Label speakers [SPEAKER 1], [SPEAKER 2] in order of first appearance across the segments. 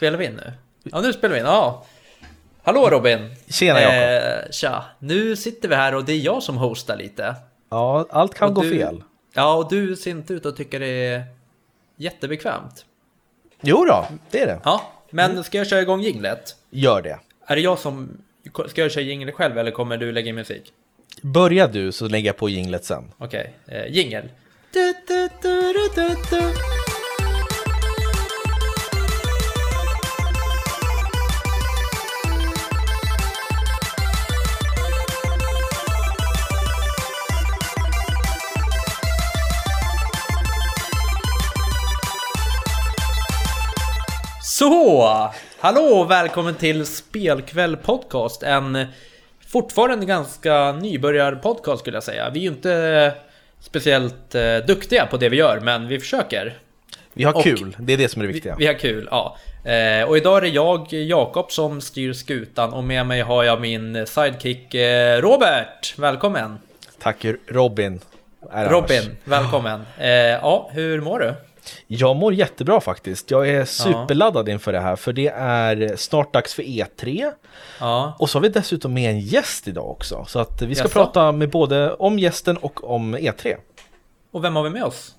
[SPEAKER 1] Spelar vi in nu? Ja, nu spelar vi in. Ja. Hallå Robin!
[SPEAKER 2] Tjena Jakob!
[SPEAKER 1] Eh, tja! Nu sitter vi här och det är jag som hostar lite.
[SPEAKER 2] Ja, allt kan
[SPEAKER 1] Och
[SPEAKER 2] gå
[SPEAKER 1] du-
[SPEAKER 2] fel.
[SPEAKER 1] Ja, och du ser inte ut att tycka det är jättebekvämt.
[SPEAKER 2] Jo då, det är det.
[SPEAKER 1] Ja, men ska jag köra igång jinglet?
[SPEAKER 2] Gör det.
[SPEAKER 1] Är det jag som... Ska jag köra jinglet själv eller kommer du lägga in musik?
[SPEAKER 2] Börja du så lägger jag på jinglet sen.
[SPEAKER 1] Okej, eh, jingel. Du, du, du, Så! Hallå och välkommen till Spelkväll Podcast. En fortfarande ganska nybörjarpodcast skulle jag säga. Vi är ju inte speciellt eh, duktiga på det vi gör, men vi försöker.
[SPEAKER 2] Vi har
[SPEAKER 1] Och-
[SPEAKER 2] kul, det är det som är det
[SPEAKER 1] Vi,
[SPEAKER 2] viktiga.
[SPEAKER 1] vi har kul, ja. Eh, och idag är det jag, Jakob, som styr skutan och med mig har jag min sidekick eh, Robert. Välkommen!
[SPEAKER 2] Tack Robin.
[SPEAKER 1] Robin, välkommen. Ja, hur mår du?
[SPEAKER 2] Jag mår jättebra faktiskt. Jag är superladdad inför det här, för det är snart dags för E3.
[SPEAKER 1] Ja,
[SPEAKER 2] Och så har vi dessutom med en gäst idag också. Så att vi ska
[SPEAKER 1] Jaså?
[SPEAKER 2] prata med både om gästen och om E3.
[SPEAKER 1] och vem har vi med oss?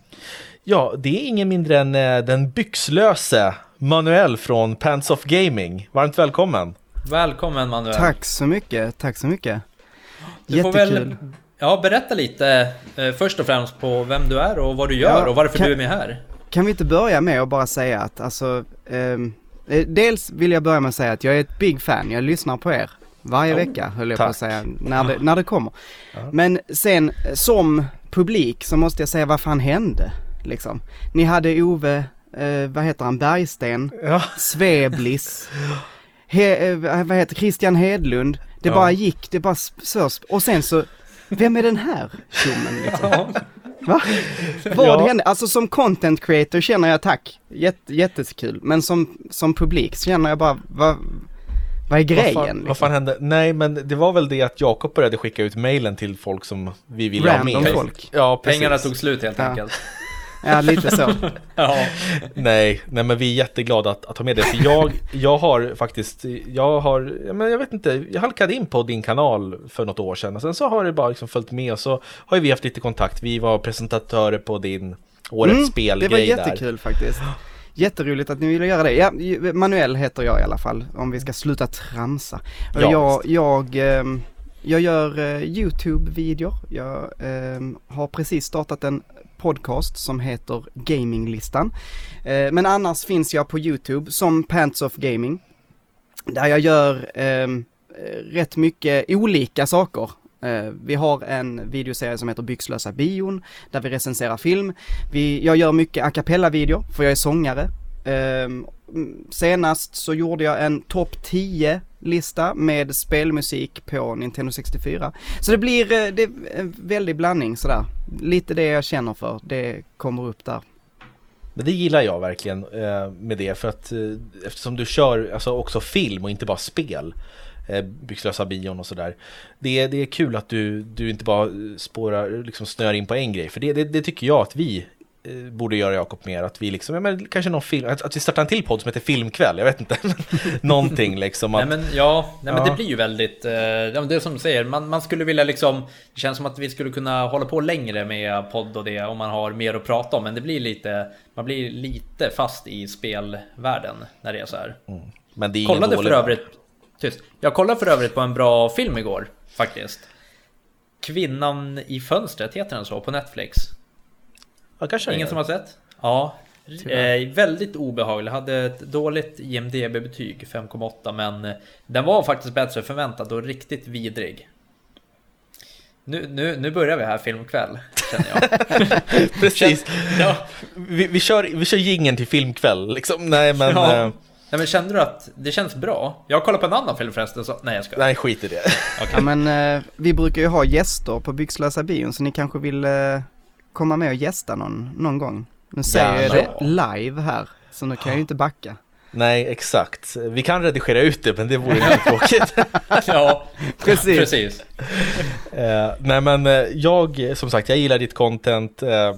[SPEAKER 2] Ja, det är ingen mindre än eh, den byxlöse Manuel från Pants of Gaming. Varmt välkommen!
[SPEAKER 1] Välkommen Manuel.
[SPEAKER 3] Tack så mycket, tack så mycket.
[SPEAKER 1] Du får
[SPEAKER 3] Jättekul.
[SPEAKER 1] väl ja, berätta lite eh, först och främst på vem du är och vad du gör
[SPEAKER 3] Ja,
[SPEAKER 1] och varför
[SPEAKER 3] kan-
[SPEAKER 1] du är med här.
[SPEAKER 3] Kan vi inte börja med att bara säga att alltså, ehm, eh, dels vill jag börja med att säga att jag är ett big fan, jag lyssnar på er varje
[SPEAKER 2] Oh,
[SPEAKER 3] vecka höll jag på
[SPEAKER 2] tack.
[SPEAKER 3] att säga, när det, när det kommer. Men sen som publik så måste jag säga vad fan hände liksom. Ni hade Ove, eh, vad heter han, Bergsten,
[SPEAKER 2] Ja,
[SPEAKER 3] Sveblis, he, eh, vad heter Christian Hedlund. Det
[SPEAKER 2] Ja.
[SPEAKER 3] bara gick, det bara s- så, och sen så, vem är den här tjommen liksom? Va? Vad
[SPEAKER 2] Ja.
[SPEAKER 3] hände? Alltså som content creator känner jag tack, Jätte, jättekul. Men som, som publik så känner jag bara, vad, vad är grejen?
[SPEAKER 2] vad, fan,
[SPEAKER 3] liksom?
[SPEAKER 2] vad fan hände? Nej, men det var väl det att Jakob började skicka ut mailen till folk som vi ville ha
[SPEAKER 3] Random
[SPEAKER 2] med.
[SPEAKER 3] folk.
[SPEAKER 2] Ja, precis.
[SPEAKER 1] Pengarna tog slut helt
[SPEAKER 3] Ja.
[SPEAKER 1] enkelt.
[SPEAKER 3] Ja, lite så.
[SPEAKER 1] Ja.
[SPEAKER 2] Nej, nej men vi är jätteglada att, att ha med det. För jag, jag har faktiskt, jag har, men jag vet inte, jag halkade in på din kanal för något år sedan. Och sen så har det bara liksom följt med och så har ju vi haft lite kontakt. Vi var presentatörer på din årets
[SPEAKER 3] Mm,
[SPEAKER 2] spelgrej
[SPEAKER 3] det var
[SPEAKER 2] där.
[SPEAKER 3] jättekul faktiskt. Jätteroligt att ni ville göra det. Ja, Manuel heter jag i alla fall, om vi ska sluta tramsa.
[SPEAKER 2] Ja,
[SPEAKER 3] jag, jag, ehm, jag gör eh, YouTube-videor. Jag ehm, har precis startat en podcast som heter Gaminglistan. Eh, men annars finns jag på YouTube som Pants of Gaming. Där jag gör eh, rätt mycket olika saker. Eh, vi har en videoserie som heter Byxlösa bion, där vi recenserar film. Vi, jag gör mycket a cappella-videor, för jag är sångare. Eh, senast så gjorde jag en topp 10 lista med spelmusik på Nintendo 64. Så det blir eh, det en väldig blandning sådär. Lite det jag känner för, det kommer upp där.
[SPEAKER 2] Men det gillar jag verkligen eh, med det för att eh, eftersom du kör alltså också film och inte bara spel eh, Byxlösa bion och sådär det, är- det är kul att du, du inte bara eh, spårar, liksom snöar in på en grej för det, det, det tycker jag att vi borde göra Jakob mer att vi liksom, ja, men kanske någon film, att, att vi startar en till podd som heter Filmkväll, jag vet inte Någonting liksom
[SPEAKER 1] Nej
[SPEAKER 2] att,
[SPEAKER 1] men ja, nej, men
[SPEAKER 2] Ja.
[SPEAKER 1] det blir ju väldigt, eh, men det är som du säger, man, man skulle vilja liksom, det känns som att vi skulle kunna hålla på längre med podd och det om man har mer att prata om, men det blir lite, man blir lite fast i spelvärlden när det är så här.
[SPEAKER 2] Men det är
[SPEAKER 1] Kollade för
[SPEAKER 2] dålig värld.
[SPEAKER 1] övrigt, tyst, jag kollade för övrigt på en bra film igår, faktiskt. Kvinnan i fönstret heter den så, på Netflix.
[SPEAKER 2] Ja, kanske
[SPEAKER 1] Ingen som har sett? Ja. Eh, väldigt obehaglig, hade ett dåligt IMDB-betyg, 5,8 men eh, den var faktiskt bättre än förväntat och riktigt vidrig. Nu, nu, nu börjar vi här filmkväll, känner jag.
[SPEAKER 2] Precis,
[SPEAKER 1] ja.
[SPEAKER 2] vi, vi kör, vi kör jingeln till Filmkväll liksom, nej men
[SPEAKER 1] Ja.
[SPEAKER 2] eh,
[SPEAKER 1] Nej men kände du att det känns bra? Jag kollar på en annan film förresten, så... Nej jag ska.
[SPEAKER 2] Nej skit i det
[SPEAKER 3] Ja men eh, vi brukar ju ha gäster på Byxlösa bion så ni kanske vill eh, komma med och gästa någon, någon gång. Nu säger jag det live här, så nu kan jag ju inte backa.
[SPEAKER 2] Nej, exakt. Vi kan redigera ut det, men det vore lite tråkigt.
[SPEAKER 1] ja,
[SPEAKER 3] Precis.
[SPEAKER 1] precis.
[SPEAKER 2] Eh, nej, men eh, jag, som sagt, jag gillar ditt content. eh,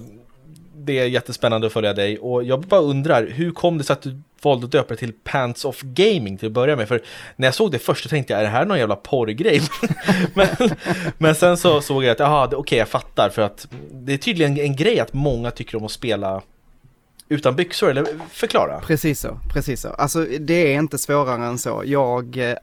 [SPEAKER 2] det är jättespännande att följa dig och jag bara undrar, hur kom det sig att du valde att döpa det till Pants of Gaming till att börja med. För när jag såg det först så tänkte jag, är det här någon jävla porrgrej? men, men sen så såg jag att, jaha, okej okay, jag fattar. För att det är tydligen en grej att många tycker om att spela utan byxor, eller förklara?
[SPEAKER 3] Precis så, precis så. Alltså det är inte svårare än så. Jag, äh,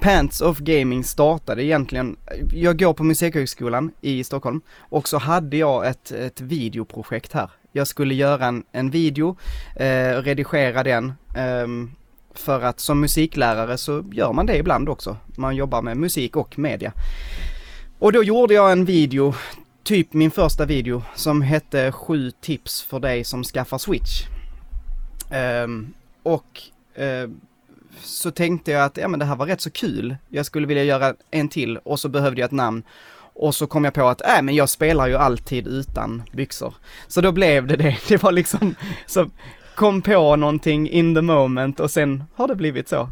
[SPEAKER 3] Pants of Gaming startade egentligen, jag går på Musikhögskolan i Stockholm och så hade jag ett, ett videoprojekt här. Jag skulle göra en, en video, eh, redigera den, eh, för att som musiklärare så gör man det ibland också. Man jobbar med musik och media. Och då gjorde jag en video typ min första video som hette 7 tips för dig som skaffar switch. Um, och uh, så tänkte jag att ja, men det här var rätt så kul. Jag skulle vilja göra en till och så behövde jag ett namn. Och så kom jag på att, äh, men jag spelar ju alltid utan byxor. Så då blev det det. Det var liksom, så kom på någonting in the moment och sen har det blivit så.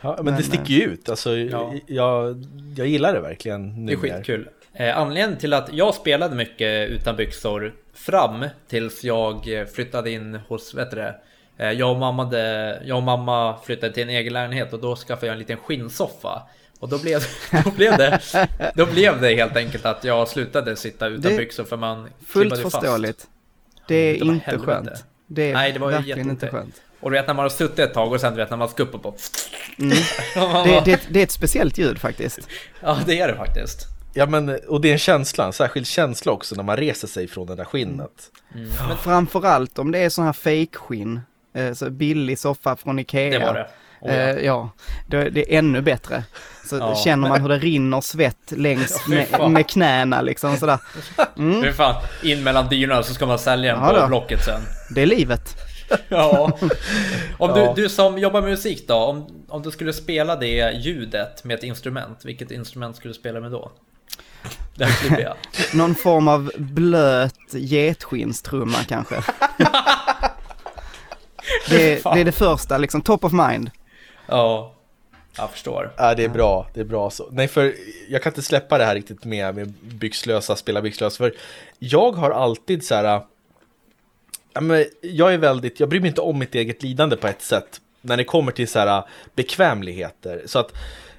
[SPEAKER 2] Ja, men, men det sticker ju ut. Alltså, ja. jag, jag gillar det verkligen.
[SPEAKER 1] Nu det är skitkul. Eh, anledningen till att jag spelade mycket utan byxor fram tills jag flyttade in hos, vet du det, eh, jag och, mamma de, jag och mamma flyttade till en egen lägenhet och då skaffade jag en liten skinnsoffa. Och då blev, då blev, det, då blev det helt enkelt att jag slutade sitta utan det byxor för man
[SPEAKER 3] Fullt förståeligt. Fast. Det är det inte helvete. skönt. Det är Nej, det var verkligen inte skönt.
[SPEAKER 1] Och du vet när man har suttit ett tag och sen du vet när man ska upp och på.
[SPEAKER 3] Mm. det, det, det är ett speciellt ljud faktiskt.
[SPEAKER 1] Ja, det är det faktiskt.
[SPEAKER 2] Ja men, och det är en känsla, en särskild känsla också när man reser sig från det där skinnet.
[SPEAKER 3] Mm. Men framförallt om det är sån här fake-skinn, eh, så billig soffa från Ikea.
[SPEAKER 1] Det var det.
[SPEAKER 3] Oh, ja, eh, ja det, det, är ännu bättre. Så ja. känner man hur det rinner svett längs med, med knäna liksom sådär.
[SPEAKER 1] Mm. Hur fan, in mellan dynorna så ska man sälja den ja, på Blocket sen.
[SPEAKER 3] Det är livet.
[SPEAKER 1] ja. Om du, du som jobbar med musik då, om, om du skulle spela det ljudet med ett instrument, vilket instrument skulle du spela med då?
[SPEAKER 3] Där klipper jag. Någon form av blöt getskinnstrumma kanske. det, det är det första, liksom top of mind.
[SPEAKER 1] Ja, jag förstår.
[SPEAKER 2] Ja, det är bra, det är bra så. Nej, för jag kan inte släppa det här riktigt med, med byxlösa, spela byxlösa, för jag har alltid så här, ja, men jag är väldigt, jag bryr mig inte om mitt eget lidande på ett sätt, när det kommer till så här bekvämligheter. Så att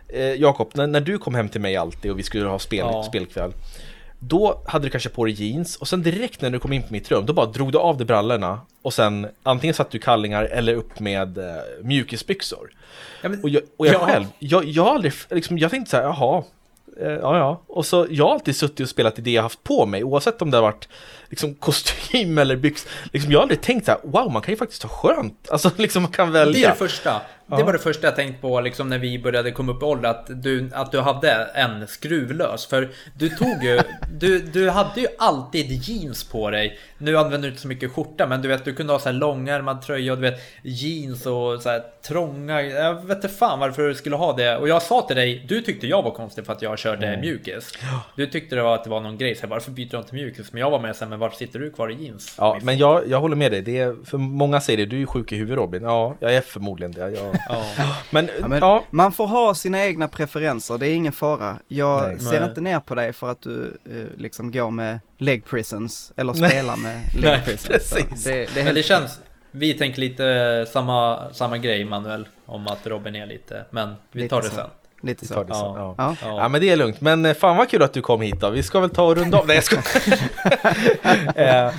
[SPEAKER 2] eh, Jakob, när, när, du kom hem till mig alltid och vi skulle ha spel, ja. spelkväll då hade du kanske på dig jeans och sen direkt när du kom in på mitt rum då bara drog du av dig brallorna och sen antingen satt du kallingar eller upp med eh, mjukisbyxor. Ja, men, och jag, och jag ja. själv, jag, jag aldrig, liksom, jag tänkte så här, jaha, eh, ja ja. Och så jag har alltid suttit och spelat i det jag haft på mig oavsett om det har varit liksom kostym eller byxor. Liksom, jag har aldrig tänkt så här, wow man kan ju faktiskt ha skönt. Alltså liksom man kan välja.
[SPEAKER 1] Det är det första. Det var det första jag tänkte på liksom när vi började komma upp i ålder att du, att du hade en skruvlös. För du tog ju, du, du hade ju alltid jeans på dig. Nu använder du inte så mycket skjorta men du vet du kunde ha så här långärmad tröja och du vet jeans och så här trånga. Jag vet inte fan varför du skulle ha det. Och jag sa till dig, du tyckte jag var konstig för att jag körde mm. mjukis. Du tyckte det var att det var någon grej, så här, varför byter du inte mjukis? Men jag var med sen, men varför sitter du kvar i jeans?
[SPEAKER 2] Ja, men jag, jag håller med dig. Det är, för många säger det, du är sjuk i huvudet Robin. Ja, jag är förmodligen det. Jag, Ja.
[SPEAKER 3] Men, ja, men ja. man får ha sina egna preferenser, det är ingen fara. Jag Nej. ser Nej. inte ner på dig för att du uh, liksom går med leg prisons, eller spelar med leg prisons.
[SPEAKER 1] Precis. Det, det men det känns, vi tänker lite samma, samma grej Manuel, om att Robin är lite, men vi lite tar det så. sen.
[SPEAKER 3] Lite så.
[SPEAKER 2] Det sen. Ja. Ja. Ja. ja. men det är lugnt. Men eh, fan vad kul att du kom hit då. Vi ska väl ta och runda av. Nej jag ska. Eh,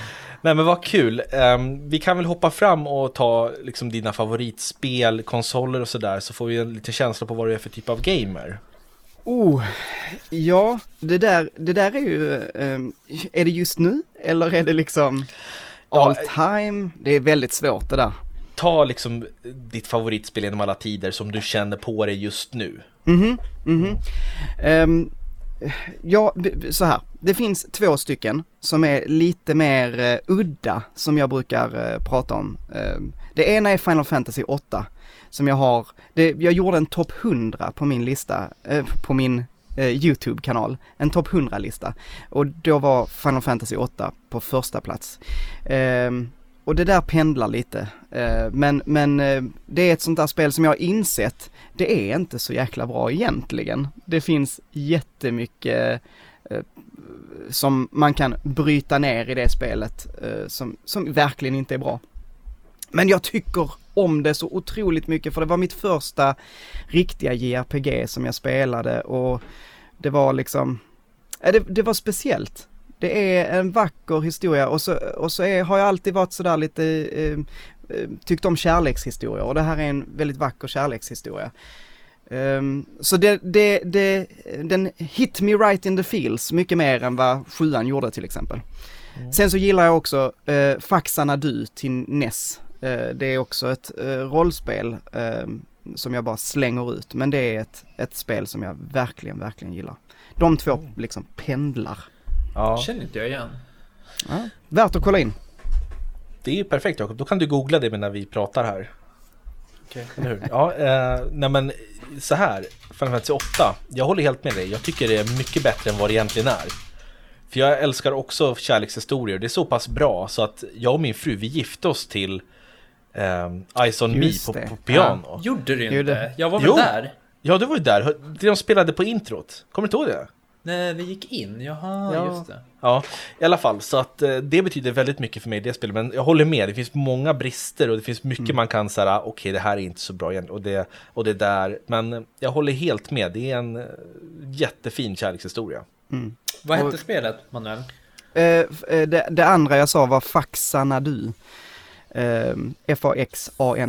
[SPEAKER 2] Nej men vad kul. Um, vi kan väl hoppa fram och ta liksom dina favoritspel, konsoler och sådär så får vi en liten känsla på vad du är för typ av gamer.
[SPEAKER 3] Oh, ja, det där, det där är ju, um, är det just nu eller är det liksom all time? Det är väldigt svårt det där.
[SPEAKER 2] Ta liksom ditt favoritspel genom alla tider som du känner på dig just nu.
[SPEAKER 3] Mhm, mhm. Um, ja, så här. Det finns två stycken som är lite mer uh, udda som jag brukar uh, prata om. Uh, det ena är Final Fantasy 8 som jag har, det, jag gjorde en topp 100 på min lista, eh, på min Eh, YouTube-kanal, en topp 100-lista. Och då var Final Fantasy 8 på första plats. Eh, och det där pendlar lite. Eh, men, men eh, det är ett sånt där spel som jag har insett, det är inte så jäkla bra egentligen. Det finns jättemycket som man kan bryta ner i det spelet eh, som, som verkligen inte är bra. Men jag tycker om det så otroligt mycket för det var mitt första riktiga JRPG som jag spelade och det var liksom, det, det var speciellt. Det är en vacker historia och så, och så är, har jag alltid varit sådär lite, eh, eh, tyckt om kärlekshistorier och det här är en väldigt vacker kärlekshistoria. Um, så det, det, det, den hit me right in the feels mycket mer än vad sjuan gjorde till exempel. Mm. Sen så gillar jag också uh, Faxarna Du till NES. Uh, det är också ett uh, rollspel uh, som jag bara slänger ut, men det är ett, ett spel som jag verkligen, verkligen gillar. De två mm. liksom pendlar.
[SPEAKER 1] Ja. Känner inte jag igen.
[SPEAKER 3] Ja, värt att kolla in.
[SPEAKER 2] Det är perfekt Jakob, då kan du googla det när vi pratar här. Okej, okay. hur? Ja, eh, nej men så här, Final Fantasy 8, jag håller helt med dig. Jag tycker det är mycket bättre än vad det egentligen är. För jag älskar också kärlekshistorier. Det är så pass bra så att jag och min fru, vi gifte oss till eh, Ice on Me på, på, piano. Ja.
[SPEAKER 1] Gjorde du inte? Jag var väl jo. där?
[SPEAKER 2] Ja, du var ju där. Det de spelade på introt. Kommer du inte ihåg det?
[SPEAKER 1] Nej, vi gick in. Jaha, ja. just det.
[SPEAKER 2] Ja, i alla fall. Så att eh, det betyder väldigt mycket för mig det spelet. Men jag håller med, det finns många brister och det finns mycket mm. man kan säga, okej okay, det här är inte så bra igen och det, och det där. Men jag håller helt med, det är en eh, jättefin kärlekshistoria.
[SPEAKER 1] Mm. Vad hette och, spelet, Manuel?
[SPEAKER 3] Eh, eh, det, det, andra jag sa var Faxanadu. Eh, F-A-X-A-N-A-D-U.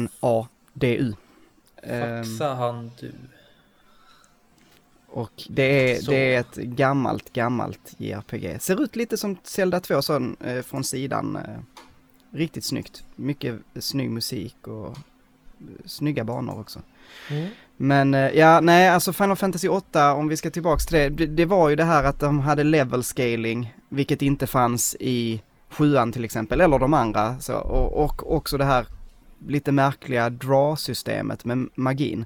[SPEAKER 1] Faxanadu.
[SPEAKER 3] Och det är, det är ett gammalt, gammalt JRPG. Ser ut lite som Zelda 2 sån, eh, från sidan. Eh, riktigt snyggt. Mycket snygg musik och eh, snygga banor också. Mm. Men eh, ja, nej alltså Final Fantasy 8, om vi ska tillbaks till det, det, det, var ju det här att de hade level scaling, vilket inte fanns i sjuan till exempel, eller de andra. Så, och, och också det här lite märkliga draw-systemet med magin,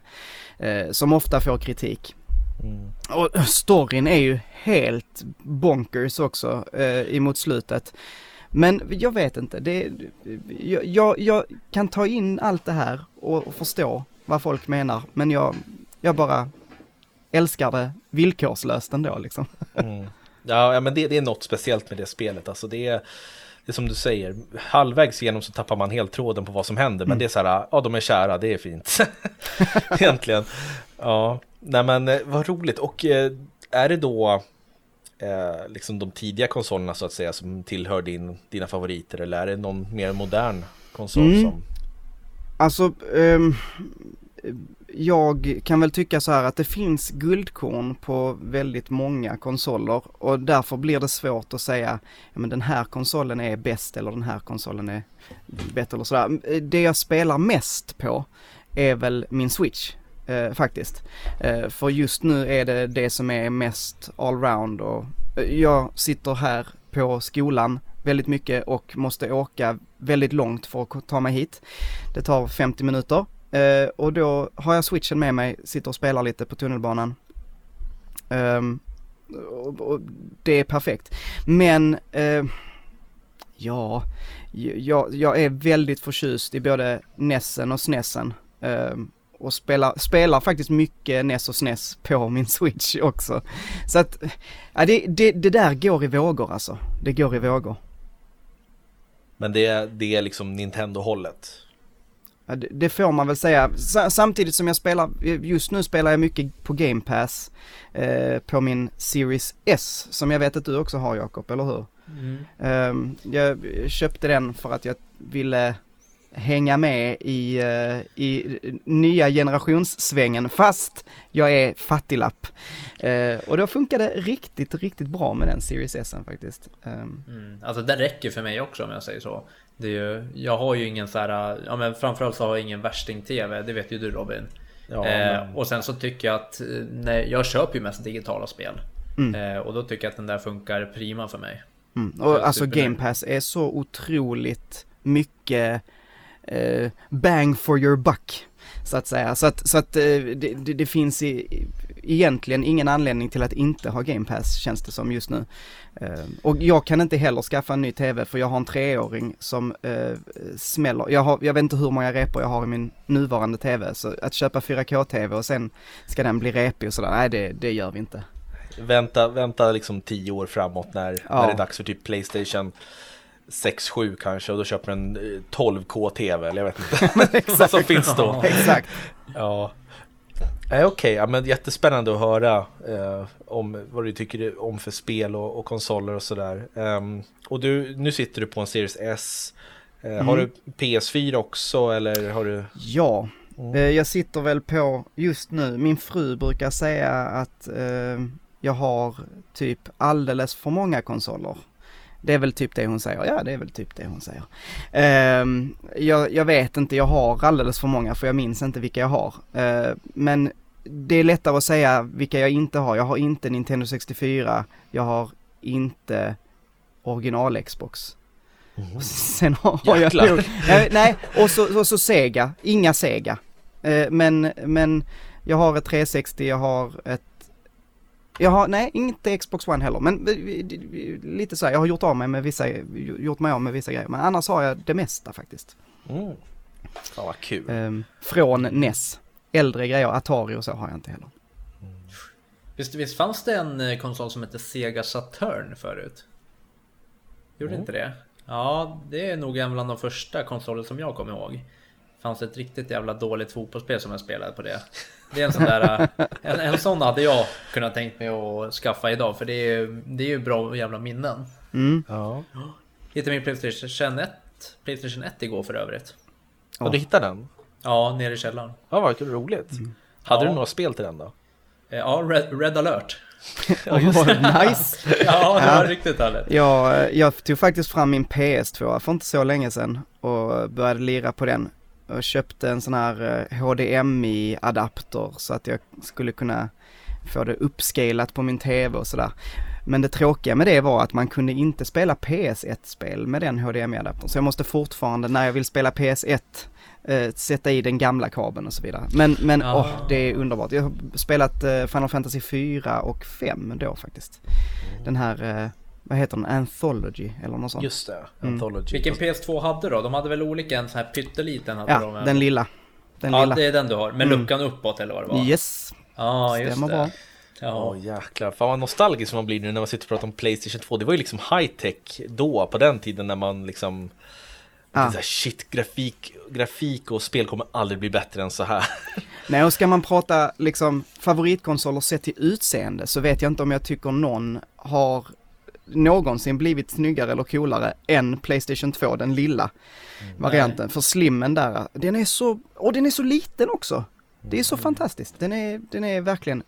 [SPEAKER 3] eh, som ofta får kritik. Mm. Och storyn är ju helt bonkers också eh, emot slutet. Men jag vet inte, det, jag, jag, jag, kan ta in allt det här och, och förstå vad folk menar, men jag, jag bara älskar det villkorslöst ändå liksom.
[SPEAKER 2] Mm. Ja, men det, det, är något speciellt med det spelet, alltså det är, det är som du säger, halvvägs igenom så tappar man helt tråden på vad som händer, men mm. det är så här, ja de är kära, det är fint. Egentligen. Ja, nej men eh, vad roligt. Och eh, är det då eh, liksom de tidiga konsolerna så att säga som tillhör din, dina favoriter eller är det någon mer modern konsol mm. som?
[SPEAKER 3] Alltså, um, jag kan väl tycka så här att det finns guldkorn på väldigt många konsoler och därför blir det svårt att säga, ja men den här konsolen är bäst eller den här konsolen är bättre eller sådär. Det jag spelar mest på är väl min Switch eh, faktiskt. Eh, för just nu är det det som är mest allround och eh, jag sitter här på skolan väldigt mycket och måste åka väldigt långt för att ta mig hit. Det tar 50 minuter eh, och då har jag switchen med mig, sitter och spelar lite på tunnelbanan. Um, och, och det är perfekt. Men eh, ja, jag, jag är väldigt förtjust i både Nessen och Snessen. Um, och spelar, spelar faktiskt mycket NES och SNES på min Switch också. Så att, ja, det, det, det där går i vågor alltså. Det går i vågor.
[SPEAKER 2] Men det, det är liksom Nintendo-hållet?
[SPEAKER 3] Det, får man väl säga. Samtidigt som jag spelar, just nu spelar jag mycket på Game Pass eh, på min Series S som jag vet att du också har Jakob, eller hur? Mm. Um, jag köpte den för att jag ville hänga med i, uh, i nya generationssvängen fast jag är fattiglapp. Uh, och då funkar det riktigt, riktigt bra med den Series S faktiskt.
[SPEAKER 1] Um. Mm, alltså det räcker för mig också om jag säger så. Det är ju, jag har ju ingen så här, ja men framförallt så har jag ingen värsting-TV, det vet ju du Robin. Ja, eh, och sen så tycker jag att, nej, jag köper ju mest digitala spel. Mm. Eh, och då tycker jag att den där funkar prima för mig.
[SPEAKER 3] Mm. Och alltså Game Pass är så otroligt mycket eh, bang for your buck. Så att säga. Så att, så att eh, det, det, finns i, egentligen ingen anledning till att inte ha Game Pass känns det som just nu. Eh, och jag kan inte heller skaffa en ny TV för jag har en treåring som eh, smäller. Jag, har, jag vet inte hur många repor jag har i min nuvarande TV. Så att köpa 4K-TV och sen ska den bli repig och sådär, nej det, det gör vi inte.
[SPEAKER 2] Vänta, vänta liksom tio år framåt när, ja. när det är dags för typ Playstation 6-7 kanske och då köper en 12K TV eller jag vet inte vad som finns då.
[SPEAKER 3] Exakt.
[SPEAKER 2] Ja. Eh, Okej, okay, ja, men jättespännande att höra eh, om vad du tycker om för spel och, och konsoler och sådär. Um, och du, nu sitter du på en Series S. Eh, mm. Har du PS4 också eller har du?
[SPEAKER 3] Ja, mm. eh, jag sitter väl på just nu. Min fru brukar säga att eh, jag har typ alldeles för många konsoler. Det är väl typ det hon säger. Ja, det är väl typ det hon säger. Uh, jag, jag, vet inte, jag har alldeles för många för jag minns inte vilka jag har. Uh, men det är lättare att säga vilka jag inte har. Jag har inte Nintendo 64. Jag har inte original Xbox. Mm. Sen har Jäklar. jag... Nej, nej, och så, och så Sega. Inga Sega. Uh, men, men jag har ett 360, jag har ett jag har, nej, inte Xbox One heller, men lite så här, jag har gjort av mig med vissa, gjort mig av med vissa grejer, men annars har jag det mesta faktiskt.
[SPEAKER 2] Mm. Ja, vad kul.
[SPEAKER 3] Ehm, från NES. Äldre grejer, Atari och så har jag inte heller.
[SPEAKER 1] Mm. Visst, visst fanns det en eh, konsol som hette Sega Saturn förut? Gjorde mm. inte det? Ja, det är nog en bland de första konsoler som jag kommer ihåg. Fanns ett riktigt jävla dåligt fotbollsspel som jag spelade på det. Det är en sån där, en, en sån hade jag kunnat tänkt mig att skaffa idag för det är, det är ju bra jävla minnen.
[SPEAKER 3] Mm.
[SPEAKER 2] Ja.
[SPEAKER 1] Hittade min Playstation 1, Playstation 1 igår för övrigt.
[SPEAKER 2] Och du hittade den?
[SPEAKER 1] Ja, nere i källaren.
[SPEAKER 2] Ja, vad roligt. Mm. Hade ja. du några spel till den då?
[SPEAKER 1] Eh, ja, Red, Red alert.
[SPEAKER 3] ja, just det. nice!
[SPEAKER 1] ja, det var ja. riktigt härligt.
[SPEAKER 3] Jag, jag tog faktiskt fram min PS2 för inte så länge sedan och började lira på den och köpte en sån här HDMI-adapter så att jag skulle kunna få det uppscalat på min TV och sådär. Men det tråkiga med det var att man kunde inte spela PS1-spel med den HDMI-adaptern. Så jag måste fortfarande, när jag vill spela PS1, eh, sätta i den gamla kabeln och så vidare. Men, men åh, oh, det är underbart. Jag har spelat eh, Final Fantasy 4 och 5 då faktiskt. Den här eh, vad heter den? Anthology eller något sånt.
[SPEAKER 2] Just det, mm. Anthology.
[SPEAKER 1] Vilken PS2 hade du då? De hade väl olika, en sån här pytteliten hade
[SPEAKER 3] ja,
[SPEAKER 1] de?
[SPEAKER 3] den lilla. Den
[SPEAKER 1] ja,
[SPEAKER 3] lilla.
[SPEAKER 1] det är den du har, med mm. luckan uppåt eller vad det var?
[SPEAKER 3] Yes.
[SPEAKER 1] Ja, ah, just
[SPEAKER 3] Stämmer det. Bra.
[SPEAKER 2] Ja, oh, jäklar. Fan vad nostalgisk man blir nu när man sitter och pratar om Playstation 2. Det var ju liksom high tech då, på den tiden när man liksom ah. så här, shit, grafik, grafik och spel kommer aldrig bli bättre än så här.
[SPEAKER 3] Nej, och ska man prata liksom favoritkonsoler sett till utseende så vet jag inte om jag tycker någon har någonsin blivit snyggare eller coolare än Playstation 2, den lilla mm. varianten. För slimmen där, den är så, och den är så liten också. Det är så mm. fantastiskt. Den är, den är verkligen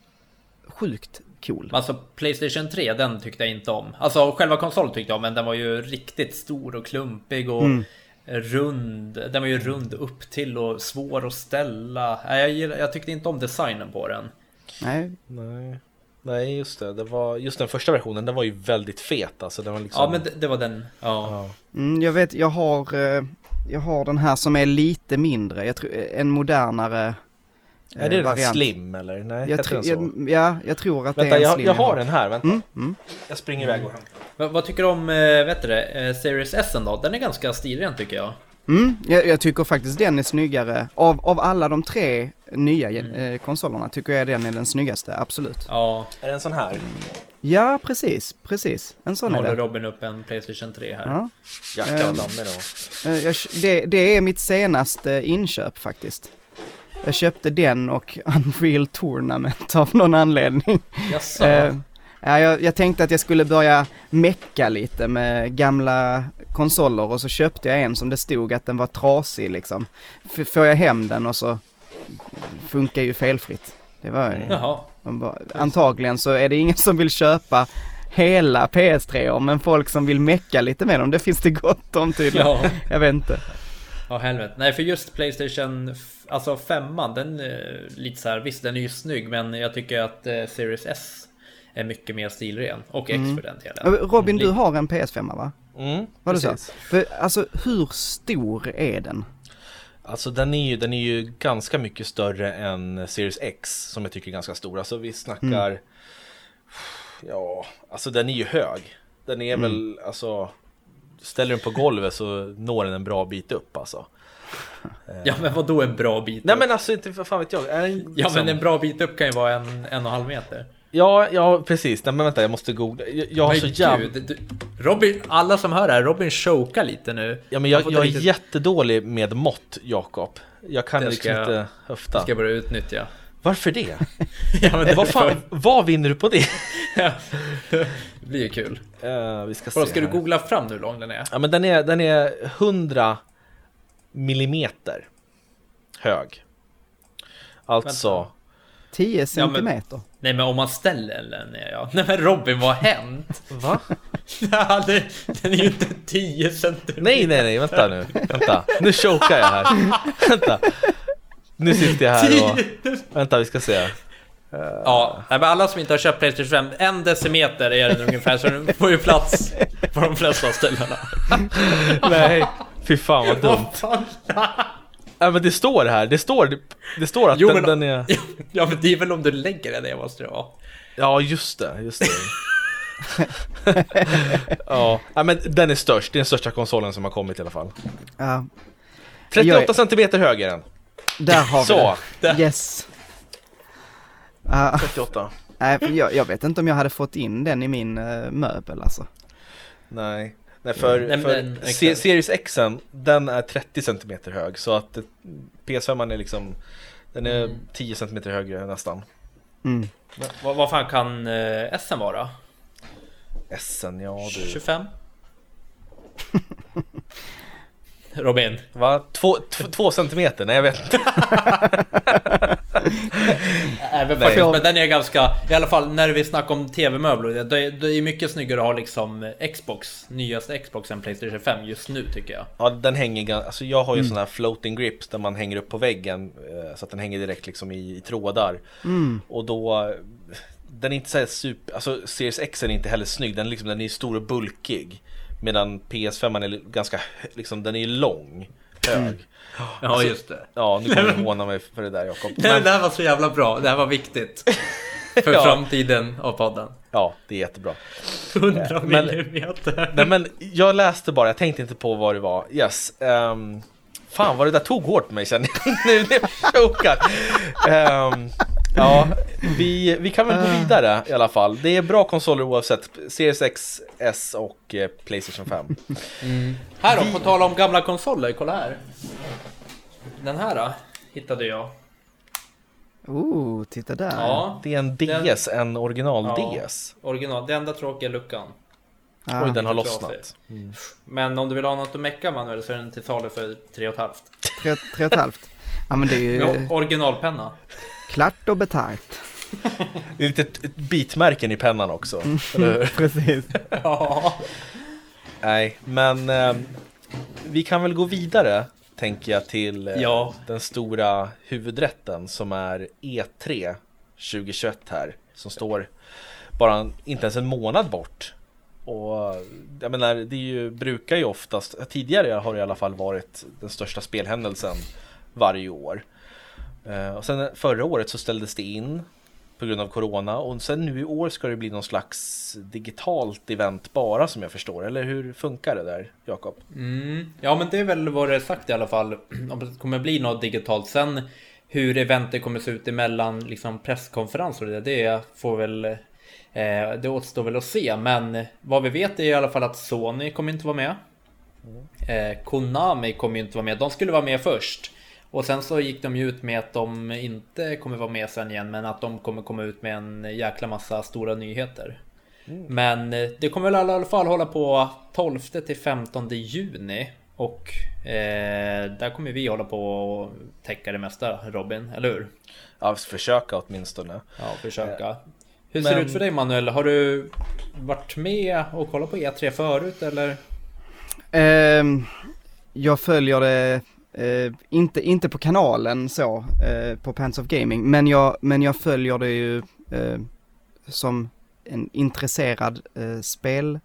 [SPEAKER 3] sjukt cool.
[SPEAKER 1] Alltså Playstation 3, den tyckte jag inte om. Alltså själva konsolen tyckte jag om, men den var ju riktigt stor och klumpig och mm. rund. Den var ju rund upp till och svår att ställa. Jag, jag tyckte inte om designen på den.
[SPEAKER 3] Nej.
[SPEAKER 2] Nej. Nej just det, det var, just den första versionen den var ju väldigt fet alltså den var liksom...
[SPEAKER 1] Ja men det, det var den, ja. ja.
[SPEAKER 3] Mm, jag vet, jag har, eh, jag har den här som är lite mindre, jag tror en modernare
[SPEAKER 2] eh, Är det variant. den slim eller? Nej,
[SPEAKER 3] jag
[SPEAKER 2] den
[SPEAKER 3] så? ja, jag tror att
[SPEAKER 2] vänta,
[SPEAKER 3] det är en
[SPEAKER 2] jag,
[SPEAKER 3] slim
[SPEAKER 2] jag har den här, vänta.
[SPEAKER 3] Mm, mm.
[SPEAKER 2] Jag springer iväg och hämtar.
[SPEAKER 1] Vad, vad tycker du om, eh, vet du det, Series S då? Den är ganska stilren tycker jag.
[SPEAKER 3] Mm, jag, jag, tycker faktiskt den är snyggare. Av, av alla de tre nya mm. eh, konsolerna tycker jag den är den snyggaste, absolut.
[SPEAKER 1] Ja.
[SPEAKER 2] Är det en sån här?
[SPEAKER 3] Ja, precis, precis. En sån
[SPEAKER 1] är
[SPEAKER 3] det.
[SPEAKER 1] håller Robin upp en Playstation 3 här.
[SPEAKER 3] Ja.
[SPEAKER 2] Vad dammig
[SPEAKER 3] då. Eh, det, det är mitt senaste inköp faktiskt. Jag köpte den och Unreal Tournament av någon anledning.
[SPEAKER 1] Jaså? Eh,
[SPEAKER 3] jag, jag, tänkte att jag skulle börja mecka lite med gamla konsoler och så köpte jag en som det stod att den var trasig liksom. F får jag hem den och så funkar ju felfritt. Det var
[SPEAKER 1] ju... Jaha.
[SPEAKER 3] Bara, antagligen så är det ingen som vill köpa hela PS3 men folk som vill mecka lite med dem, det finns det gott om tydligen. Ja. Jag vet inte.
[SPEAKER 1] Ja helvete. Nej för just Playstation, alltså femman, den lite så här, visst den är ju snygg men jag tycker att eh, Series S är mycket mer stilren. Och X mm. för den delen.
[SPEAKER 3] Robin, du har en PS5 va?
[SPEAKER 2] Mm,
[SPEAKER 3] Var det så? För alltså hur stor är den?
[SPEAKER 2] Alltså den är, ju, den är ju ganska mycket större än Series X som jag tycker är ganska stor. Alltså vi snackar, mm. ja, alltså den är ju hög. Den är mm. väl, alltså, ställer den på golvet så når den en bra bit upp alltså.
[SPEAKER 1] Ja men vad då en bra bit upp?
[SPEAKER 2] Nej men alltså inte för fan vet jag.
[SPEAKER 1] En, liksom... Ja men en bra bit upp kan ju vara en, en och en halv meter.
[SPEAKER 2] Ja, ja precis. Nej, men vänta, jag måste googla. Jag, jag har så jävla...
[SPEAKER 1] Du, Robin, alla som hör det här, Robin chokar lite nu.
[SPEAKER 2] Ja men
[SPEAKER 1] Jag
[SPEAKER 2] jag, jag är
[SPEAKER 1] riktigt-
[SPEAKER 2] jättedålig med mått, Jakob. Jag kan
[SPEAKER 1] Det
[SPEAKER 2] liksom
[SPEAKER 1] ska jag-
[SPEAKER 2] inte höfta.
[SPEAKER 1] Ska jag börja utnyttja.
[SPEAKER 2] Varför det?
[SPEAKER 1] ja, men det,
[SPEAKER 2] vad, fan, vad vinner du på det?
[SPEAKER 1] Det blir ju kul.
[SPEAKER 2] Eh, vi ska
[SPEAKER 1] Vadå, ska du googla fram hur lång den är?
[SPEAKER 2] Ja men den är, den är 100 millimeter hög. Alltså,
[SPEAKER 3] 10
[SPEAKER 1] Ja, men-
[SPEAKER 3] centimeter.
[SPEAKER 1] Nej men om man ställer den ner ja. Nej men Robin, vad har hänt?
[SPEAKER 2] va?
[SPEAKER 1] Ja, det- den är ju inte 10 centimeter.
[SPEAKER 2] Nej nej nej, vänta nu. Vänta, nu chokar jag här. vänta. Nu sitter jag här och... Vänta, vi ska se.
[SPEAKER 1] Ja, men alla som inte har köpt Playstation 5, en decimeter är den ungefär, så den får ju plats på de flesta ställena.
[SPEAKER 2] Nej, fy fan vad dumt. Ja men det står här, det står, det står att
[SPEAKER 1] Jo,
[SPEAKER 2] den,
[SPEAKER 1] men-
[SPEAKER 2] den är...
[SPEAKER 1] Ja men det är väl om du lägger den ner måste det vara.
[SPEAKER 2] Ja just det, just det. ja. ja, men den är störst, det är den största konsolen som har kommit i alla fall.
[SPEAKER 3] Ja,
[SPEAKER 2] 38
[SPEAKER 3] Jag
[SPEAKER 2] centimeter hög är den.
[SPEAKER 3] där har vi
[SPEAKER 2] Så,
[SPEAKER 3] det.
[SPEAKER 1] Där.
[SPEAKER 3] Yes. Ja,
[SPEAKER 2] 38.
[SPEAKER 3] nej, jag, jag vet inte om jag hade fått in den i min eh, möbel alltså.
[SPEAKER 2] Nej. Nej för,
[SPEAKER 1] men
[SPEAKER 2] för Se-
[SPEAKER 1] exakt.
[SPEAKER 2] Series X den är 30 cm hög så att eh, PS5 är liksom Den är
[SPEAKER 1] Mm.
[SPEAKER 2] 10 cm högre nästan
[SPEAKER 3] Mm.
[SPEAKER 1] Vad, vad fan kan eh, SM vara?
[SPEAKER 2] SN, ja du
[SPEAKER 1] 25? Robin?
[SPEAKER 2] Va? Två, t- två centimeter? Nej jag vet inte
[SPEAKER 1] Nej, men, faktiskt, men den är ganska, i alla fall när vi snackar om tv-möbler, det, är- det är mycket snyggare att ha liksom Xbox, nyaste Xbox än Playstation 5 just nu tycker jag.
[SPEAKER 2] Ja den hänger alltså jag har ju
[SPEAKER 1] Mm.
[SPEAKER 2] sån här floating grips där man hänger upp på väggen eh, Så att den hänger direkt liksom i, i trådar
[SPEAKER 3] Mm.
[SPEAKER 2] Och då Den är inte så super, alltså Series X är inte heller snygg Den, är liksom, den är stor och bulkig Medan PS5 är ganska, liksom den är lång Hög
[SPEAKER 1] Ja just det.
[SPEAKER 2] Ja, nu kommer du håna mig för det där Jakob.
[SPEAKER 1] Nej,
[SPEAKER 2] Men,
[SPEAKER 1] det här var så jävla bra, det här var viktigt. För
[SPEAKER 2] Ja.
[SPEAKER 1] framtiden av podden.
[SPEAKER 2] ja, det är jättebra.
[SPEAKER 1] 100
[SPEAKER 2] Men-
[SPEAKER 1] millimeter.
[SPEAKER 2] Nej men jag läste bara, jag tänkte inte på vad det var. Yes. ehm, fan vad det där tog hårt på mig känner jag nu när jag chokar. Ehm, ja, vi, vi kan väl gå vidare i alla fall. Det är bra konsoler oavsett. Series X, S och eh, Playstation 5.
[SPEAKER 1] Här då, på tal om gamla konsoler, kolla här. Den här då, hittade jag.
[SPEAKER 3] Oh, titta där.
[SPEAKER 1] Ja,
[SPEAKER 2] Det är en DS, en original
[SPEAKER 1] Ja.
[SPEAKER 2] DS.
[SPEAKER 1] original. Det enda tråkiga är luckan.
[SPEAKER 3] Ja.
[SPEAKER 2] Oj, den har lossnat.
[SPEAKER 1] Men om du vill ha något att mecka Manuel så är den till salu för 3,5.
[SPEAKER 3] Tre, tre och ett halvt. Ja men det är ju
[SPEAKER 1] Ja, originalpenna.
[SPEAKER 3] Klart och betalt.
[SPEAKER 2] Det är lite bitmärken i pennan också. hur?
[SPEAKER 3] Precis.
[SPEAKER 1] Ja.
[SPEAKER 2] Nej, men ehm, vi kan väl gå vidare tänker jag till eh,
[SPEAKER 1] Ja.
[SPEAKER 2] den stora huvudrätten som är E3 2021 här. Som står bara en, inte ens en månad bort. Och jag menar, det är ju, brukar ju oftast, tidigare har det i alla fall varit den största spelhändelsen varje år. Eh, och sen förra året så ställdes det in på grund av Corona och sen nu i år ska det bli någon slags digitalt event bara som jag förstår. Eller hur funkar det där, Jakob?
[SPEAKER 1] Mm. Ja men det är väl vad det är sagt i alla fall. Om det kommer bli något digitalt. Sen hur eventet kommer se ut emellan liksom presskonferenser och det, det får väl eh, det återstår väl att se. Men vad vi vet är i alla fall att Sony kommer inte vara med. Eh, Konami kommer inte vara med. De skulle vara med först. Och sen så gick de ju ut med att de inte kommer vara med sen igen men att de kommer komma ut med en jäkla massa stora nyheter. Men eh, det kommer väl i alla fall hålla på 12 till 15 juni. Och eh, där kommer vi hålla på och täcka det mesta Robin, eller hur?
[SPEAKER 2] Ja, försöka åtminstone.
[SPEAKER 1] Ja, försöka. Hur ser det
[SPEAKER 2] men-
[SPEAKER 1] ut för dig Manuel? Har du varit med och kollat på E3 förut eller?
[SPEAKER 3] Ehm, jag följer det, eh, inte, inte på kanalen så, eh, på Pants of Gaming, men jag, men jag följer det ju eh, som en intresserad eh, spel,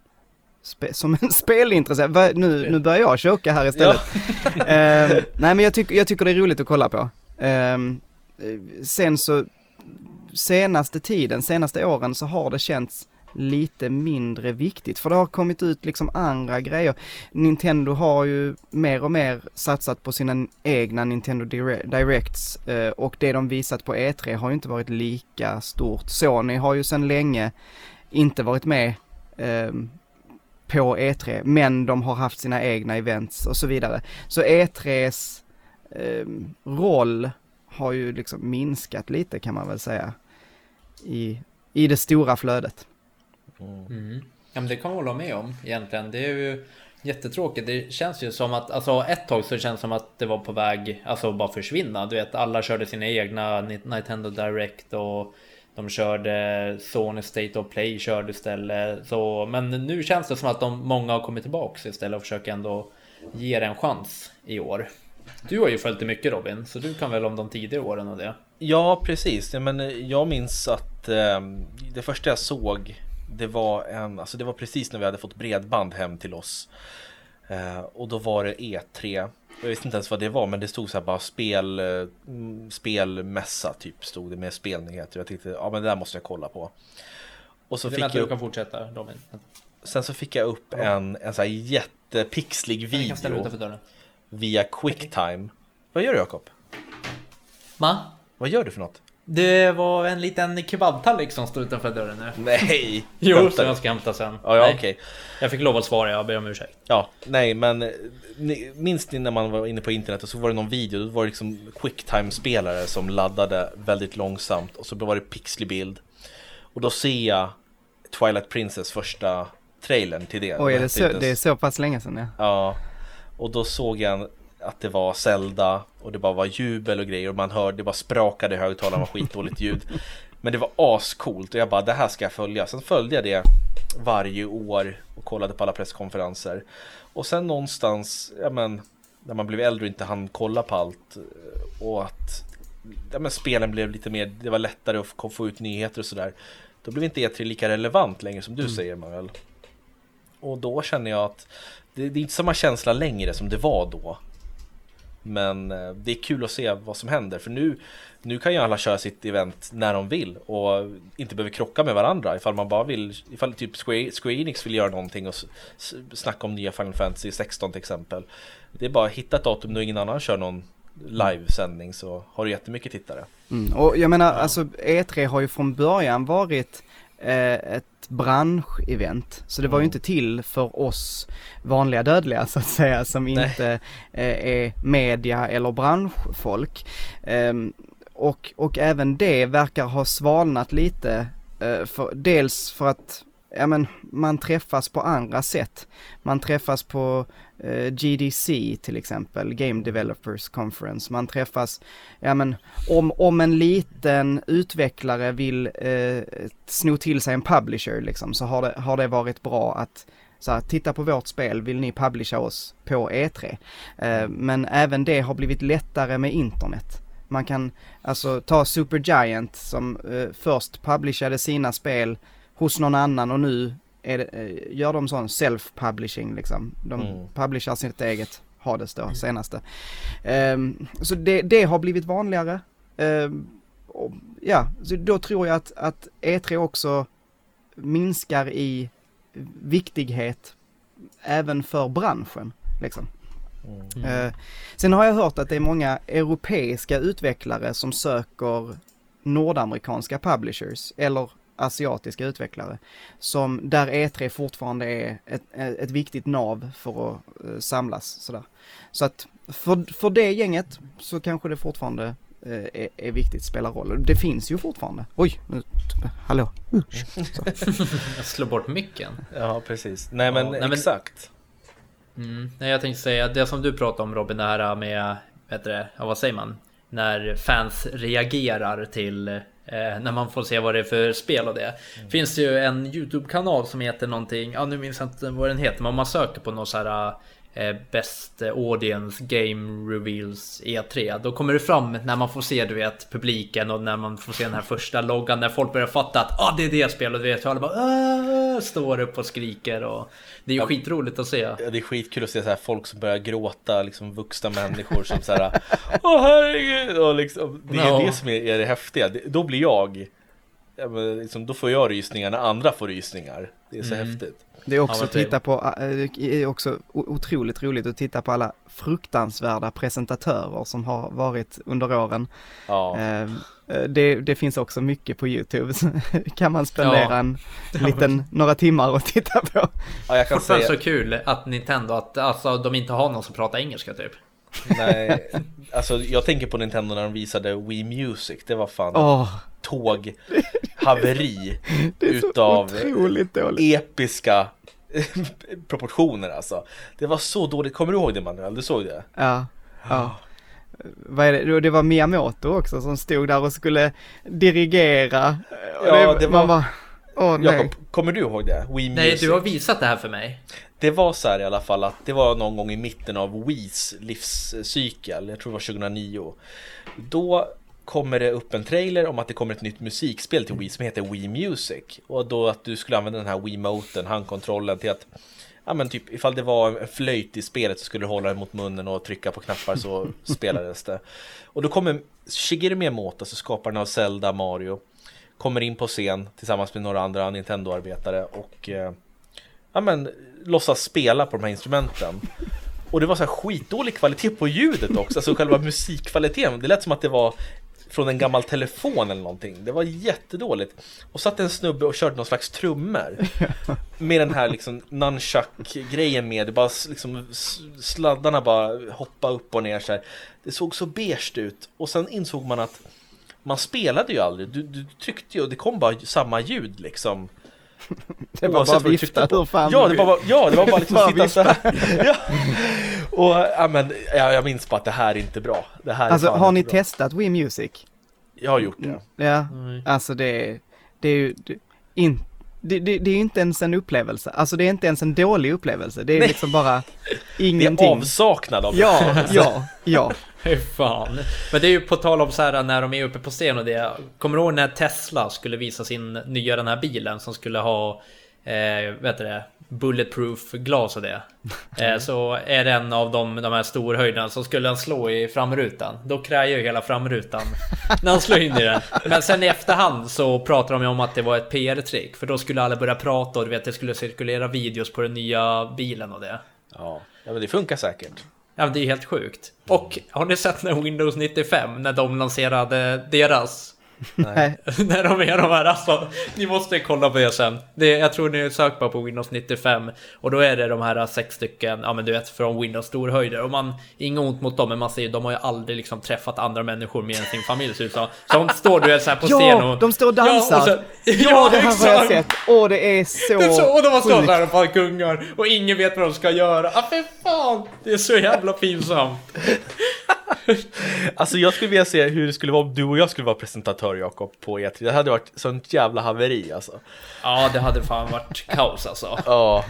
[SPEAKER 3] spe, som en spelintresserad, Va, nu, nu börjar jag choka här istället. Ehm, nej men jag, tycker jag tycker det är roligt att kolla på. Ehm, eh, sen så, senaste tiden, senaste åren så har det känts lite mindre viktigt för det har kommit ut liksom andra grejer. Nintendo har ju mer och mer satsat på sina egna Nintendo Directs eh, och det de visat på E3 har ju inte varit lika stort. Sony har ju sedan länge inte varit med ehm, på E3, men de har haft sina egna events och så vidare. Så E3s ehm, roll har ju liksom minskat lite kan man väl säga i, i det stora flödet.
[SPEAKER 1] Mm. Ja, men det kan man hålla med om egentligen. Det är ju jättetråkigt. Det känns ju som att, alltså ett tag så känns det som att det var på väg, alltså bara försvinna. Du vet, alla körde sina egna Nintendo Direct och de körde Sony State of Play körde istället. Så, men nu känns det som att de, många har kommit tillbaks istället och försöker ändå ge det en chans i år. Du har ju följt det mycket Robin, så du kan väl om de tidigare åren och det?
[SPEAKER 2] Ja, precis. men jag minns att eh, det första jag såg det var en, alltså det var precis när vi hade fått bredband hem till oss. Eh, och då var det E3. Jag visste inte ens vad det var, men det stod så här bara spel, eh, spelmässa typ stod det med spelnyheter. Jag tänkte, ja men det där måste jag kolla på.
[SPEAKER 1] Och så det fick jag upp, du kan fortsätta Robin.
[SPEAKER 2] Sen så fick jag upp ja. en, en så här jättepixlig video. Via Quicktime. Vad gör du Jakob?
[SPEAKER 1] Va?
[SPEAKER 2] Vad gör du för något?
[SPEAKER 1] Det var en liten kebabtallrik som stod utanför dörren nu.
[SPEAKER 2] Nej!
[SPEAKER 1] jo, som jag ska hämta sen.
[SPEAKER 2] Ja, ja, okay.
[SPEAKER 1] Jag fick lov att svara, jag ber om ursäkt.
[SPEAKER 2] Ja, nej men minns ni när man var inne på internet och så var det någon video, då var det liksom quicktime-spelare som laddade väldigt långsamt och så var det pixlig bild. Och då ser jag Twilight Princess första trailern till det.
[SPEAKER 3] Oj, är det, så, det är så pass länge sedan ja.
[SPEAKER 2] Ja, och då såg jag att det var Zelda och det bara var jubel och grejer och man hörde, det bara sprakade i högtalarna, var skitdåligt ljud. Men det var ascoolt och jag bara det här ska jag följa. Sen följde jag det varje år och kollade på alla presskonferenser. Och sen någonstans, ja men, när man blev äldre och inte hann kolla på allt och att ja, men spelen blev lite mer, det var lättare att få ut nyheter och sådär. Då blev inte E3 lika relevant längre som du mm. säger Manuel. Och då känner jag att det, det är inte samma känsla längre som det var då. Men eh, det är kul att se vad som händer för nu, nu kan ju alla köra sitt event när de vill och inte behöver krocka med varandra ifall man bara vill, ifall typ Square, Square Enix vill göra någonting och snacka om nya Final Fantasy 16 till exempel. Det är bara att hitta ett datum då ingen annan kör någon livesändning så har du jättemycket tittare.
[SPEAKER 3] Mm, och jag menar, alltså E3 har ju från början varit ett branschevent. Så det var ju inte till för oss vanliga dödliga så att säga som Nej. inte eh, är media eller branschfolk. Eh, och, och även det verkar ha svalnat lite. Eh, för, dels för att ja men man träffas på andra sätt. Man träffas på eh, GDC till exempel, Game Developers Conference. Man träffas, ja men om, om en liten utvecklare vill eh, sno till sig en publisher liksom så har det, har det varit bra att så här, titta på vårt spel, vill ni publisha oss på E3? Eh, men även det har blivit lättare med internet. Man kan alltså ta Supergiant som eh, först publishade sina spel hos någon annan och nu är det, eh, gör de sån self-publishing liksom. De mm. publishar sitt eget Hades då, mm. senaste. Um, så det, det, har blivit vanligare. Um, och, ja, så då tror jag att, att E3 också minskar i viktighet även för branschen. Liksom. Mm. Uh, sen har jag hört att det är många europeiska utvecklare som söker nordamerikanska publishers eller asiatiska utvecklare. Som, där E3 fortfarande är ett, ett viktigt nav för att uh, samlas sådär. Så att för, för det gänget så kanske det fortfarande uh, är, är viktigt, spelar roll. Det finns ju fortfarande. Oj, nu, hallå.
[SPEAKER 1] jag slår bort micken.
[SPEAKER 2] Ja, precis. Nej men, ja, nej, men exakt.
[SPEAKER 1] Mm, nej, jag tänkte säga det som du pratade om Robin, det här med, vet du, ja, vad säger man? När fans reagerar till Eh, när man får se vad det är för spel och det. Mm. Finns det ju en YouTube-kanal som heter någonting, ja nu minns jag inte vad den heter, men om man söker på något så här eh, Best Audience Game Reveals E3. Då kommer det fram när man får se du vet publiken och när man får se den här första loggan när folk börjar fatta att ah, det är det spelet. Du vet, alla bara Aah! står upp och skriker och det är ju ja, skitroligt att se. Ja,
[SPEAKER 2] det är skitkul att se så här folk som börjar gråta, liksom vuxna människor som så här Åh herregud! Och liksom, det är no. det som är, är det häftiga. Då blir jag ja, men liksom, då får jag rysningar när andra får rysningar. Det är så
[SPEAKER 1] Mm.
[SPEAKER 2] häftigt.
[SPEAKER 3] Det är också att titta på, äh, det är också otroligt roligt att titta på alla fruktansvärda presentatörer som har varit under åren.
[SPEAKER 2] Ja.
[SPEAKER 3] Eh, eh, Det, det finns också mycket på YouTube, så kan man spendera
[SPEAKER 1] Ja.
[SPEAKER 3] en liten, några timmar och titta på.
[SPEAKER 2] ja, jag kan
[SPEAKER 1] Fortfarande
[SPEAKER 2] säga,
[SPEAKER 1] så kul att Nintendo, att alltså, de inte har någon som pratar engelska typ.
[SPEAKER 2] Nej, alltså jag tänker på Nintendo när de visade Wii Music, det var fan
[SPEAKER 3] Åh,
[SPEAKER 2] tåghaveri
[SPEAKER 3] det är så
[SPEAKER 2] utav
[SPEAKER 3] otroligt dåligt.
[SPEAKER 2] episka proportioner alltså. Det var så dåligt, kommer du ihåg det Manuel? Du såg det?
[SPEAKER 3] Ja, ja. Vad är det? Det var Miyamoto också som stod där och skulle dirigera. Och
[SPEAKER 2] Ja, det
[SPEAKER 3] Man
[SPEAKER 2] var-
[SPEAKER 3] bara, åh nej.
[SPEAKER 2] Jakob, kommer du ihåg det? Wii
[SPEAKER 1] Nej,
[SPEAKER 2] Music.
[SPEAKER 1] du har visat det här för mig.
[SPEAKER 2] Det var så här i alla fall att det var någon gång i mitten av Wiis livscykel, jag tror det var 2009. Då kommer det upp en trailer om att det kommer ett nytt musikspel till Wii som heter Wii Music. Och då att du skulle använda den här Wii-moten, handkontrollen till att Ja men typ ifall det var en flöjt i spelet så skulle du hålla den mot munnen och trycka på knappar så spelades det. Och då kommer Shigeru Miyamoto, alltså skaparen av Zelda, Mario, kommer in på scen tillsammans med några andra Nintendo-arbetare och eh, ja men låtsas spela på de här instrumenten. Och det var så här skitdålig kvalitet på ljudet också, alltså själva musikkvaliteten. Det lät som att det var från en gammal telefon eller någonting. Det var jättedåligt. Och satt en snubbe och körde någon slags trummor. Med den här liksom nunchuck-grejen med, det bara liksom sladdarna bara hoppa upp och ner så här. Det såg så beige ut. Och sen insåg man att man spelade ju aldrig. Du, du tryckte ju och det kom bara samma ljud liksom.
[SPEAKER 3] Det var
[SPEAKER 2] Oavsett
[SPEAKER 3] bara vifta
[SPEAKER 2] på.
[SPEAKER 3] hur fan
[SPEAKER 2] Ja, det var bara, ja, det var bara liksom
[SPEAKER 3] Bara
[SPEAKER 2] sitta så här. Ja. Och ja, men, ja, jag minns bara att det här är inte bra. Det här är
[SPEAKER 3] Alltså har ni
[SPEAKER 2] bra.
[SPEAKER 3] testat Wii Music?
[SPEAKER 2] Jag har gjort det.
[SPEAKER 3] Ja,
[SPEAKER 1] Nej.
[SPEAKER 3] alltså det är, det är ju, det, in, det, det, det är ju inte ens en upplevelse. Alltså det är inte ens en dålig upplevelse. Det är
[SPEAKER 2] Nej.
[SPEAKER 3] liksom bara
[SPEAKER 2] Det är
[SPEAKER 3] ingenting.
[SPEAKER 2] avsaknad av
[SPEAKER 3] Ja, ja, ja.
[SPEAKER 1] Hur fan. Men det är ju på tal om så här när de är uppe på scen och det. Kommer du ihåg när Tesla skulle visa sin nya den här bilen som skulle ha eh, vet du det, bulletproof glas och det. Eh, så är det en av de, de här storhöjderna som skulle han slå i framrutan. Då krajar ju hela framrutan när han slår in i den. Men sen i efterhand så pratar de ju om att det var ett PR-trick. För då skulle alla börja prata och du vet det skulle cirkulera videos på den nya bilen och det.
[SPEAKER 2] Ja, ja men det funkar säkert.
[SPEAKER 1] Ja det är ju helt sjukt. Och har ni sett när Windows 95, när de lanserade deras?
[SPEAKER 3] Nej.
[SPEAKER 1] när de är de här alltså, ni måste kolla på det sen. Det, jag tror ni söker bara på Windows 95 och då är det de här sex stycken, ja men du vet från Windows storhöjder och man, inget ont mot dem men man ser ju, de har ju aldrig liksom träffat andra människor mer än sin familj som. Så de står du vet så här på scen
[SPEAKER 3] Ja,
[SPEAKER 1] och...
[SPEAKER 3] de står och dansar.
[SPEAKER 1] Ja, och så,
[SPEAKER 3] Ja, det här har jag
[SPEAKER 1] exakt.
[SPEAKER 3] sett. Åh, det är så,
[SPEAKER 1] Det är så, och de har stått där och bara gungar och ingen vet vad de ska göra. Ah, för fan! Det är så jävla pinsamt.
[SPEAKER 2] Alltså jag skulle vilja se hur det skulle vara om du och jag skulle vara presentatör Jakob på E3. Det hade varit sånt jävla haveri alltså.
[SPEAKER 1] Ja, det hade fan varit kaos alltså.
[SPEAKER 2] Ja.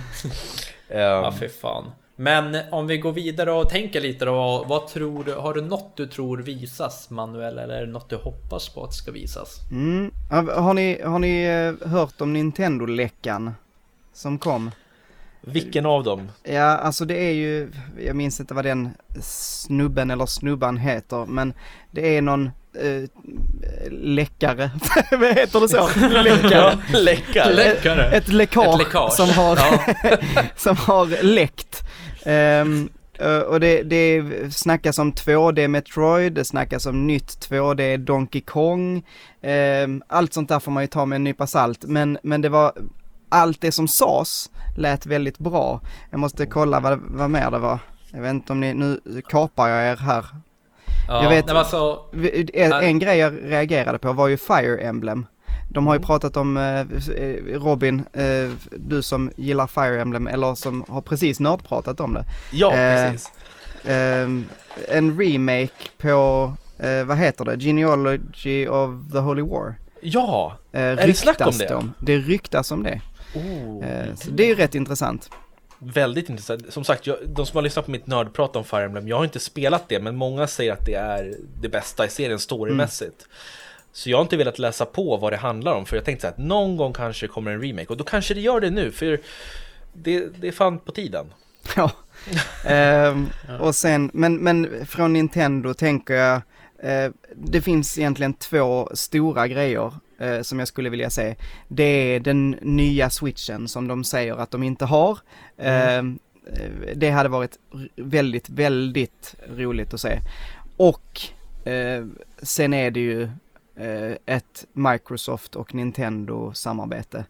[SPEAKER 2] Ehm,
[SPEAKER 1] Ja, för fan. Men om vi går vidare och tänker lite då. Vad tror du? Har du något du tror visas Manuel? Eller är det något du hoppas på att ska visas?
[SPEAKER 3] Mm. Har, har ni, har ni eh, hört om Nintendo-läckan som kom?
[SPEAKER 2] Vilken av dem?
[SPEAKER 3] Ja, alltså det är ju, jag minns inte vad den snubben eller snubban heter, men det är någon eh, läckare, vad heter det så? Läckare.
[SPEAKER 2] Läckare.
[SPEAKER 1] Läckare.
[SPEAKER 3] Ett läckage,
[SPEAKER 1] Ett läckage.
[SPEAKER 3] som har,
[SPEAKER 1] Ja.
[SPEAKER 3] som har läckt. Eh, och det, det snackas om 2D Metroid, det snackas om nytt 2D Donkey Kong. Ehm, allt sånt där får man ju ta med en nypa salt, men, men det var allt det som sades lät väldigt bra. Jag måste kolla vad, vad mer det var. Jag vet inte om ni, nu kapar jag er här.
[SPEAKER 1] Ja,
[SPEAKER 3] Jag vet-
[SPEAKER 1] alltså,
[SPEAKER 3] En, en grej jag reagerade på var ju Fire Emblem. De har ju pratat om, eh, Robin, eh, du som gillar Fire Emblem, eller som har precis nördpratat om det.
[SPEAKER 2] Ja,
[SPEAKER 3] Eh,
[SPEAKER 2] precis.
[SPEAKER 3] Ehm, en remake på, eh, vad heter det, Genealogy of the Holy War.
[SPEAKER 2] Ja.
[SPEAKER 3] Eh,
[SPEAKER 2] det snack om det?
[SPEAKER 3] om. Det ryktas om det.
[SPEAKER 2] Oh.
[SPEAKER 3] Eh, så det är ju rätt intressant.
[SPEAKER 2] Väldigt intressant. Som sagt, jag, de som har lyssnat på mitt nördprat om Fire Emblem, jag har inte spelat det, men många säger att det är det bästa i serien storymässigt. Så jag har inte velat läsa på vad det handlar om, för jag tänkte så här, att någon gång kanske kommer en remake, och då kanske det gör det nu, för det, det är fan på tiden.
[SPEAKER 3] Ja. Ehm, och sen, men, men från Nintendo tänker jag, eh, det finns egentligen två stora grejer. Eh, som jag skulle vilja se, det är den nya switchen som de säger att de inte har. Mm. Eh, det hade varit väldigt, väldigt roligt att se. Och eh, sen är det ju eh, ett Microsoft och Nintendo samarbete.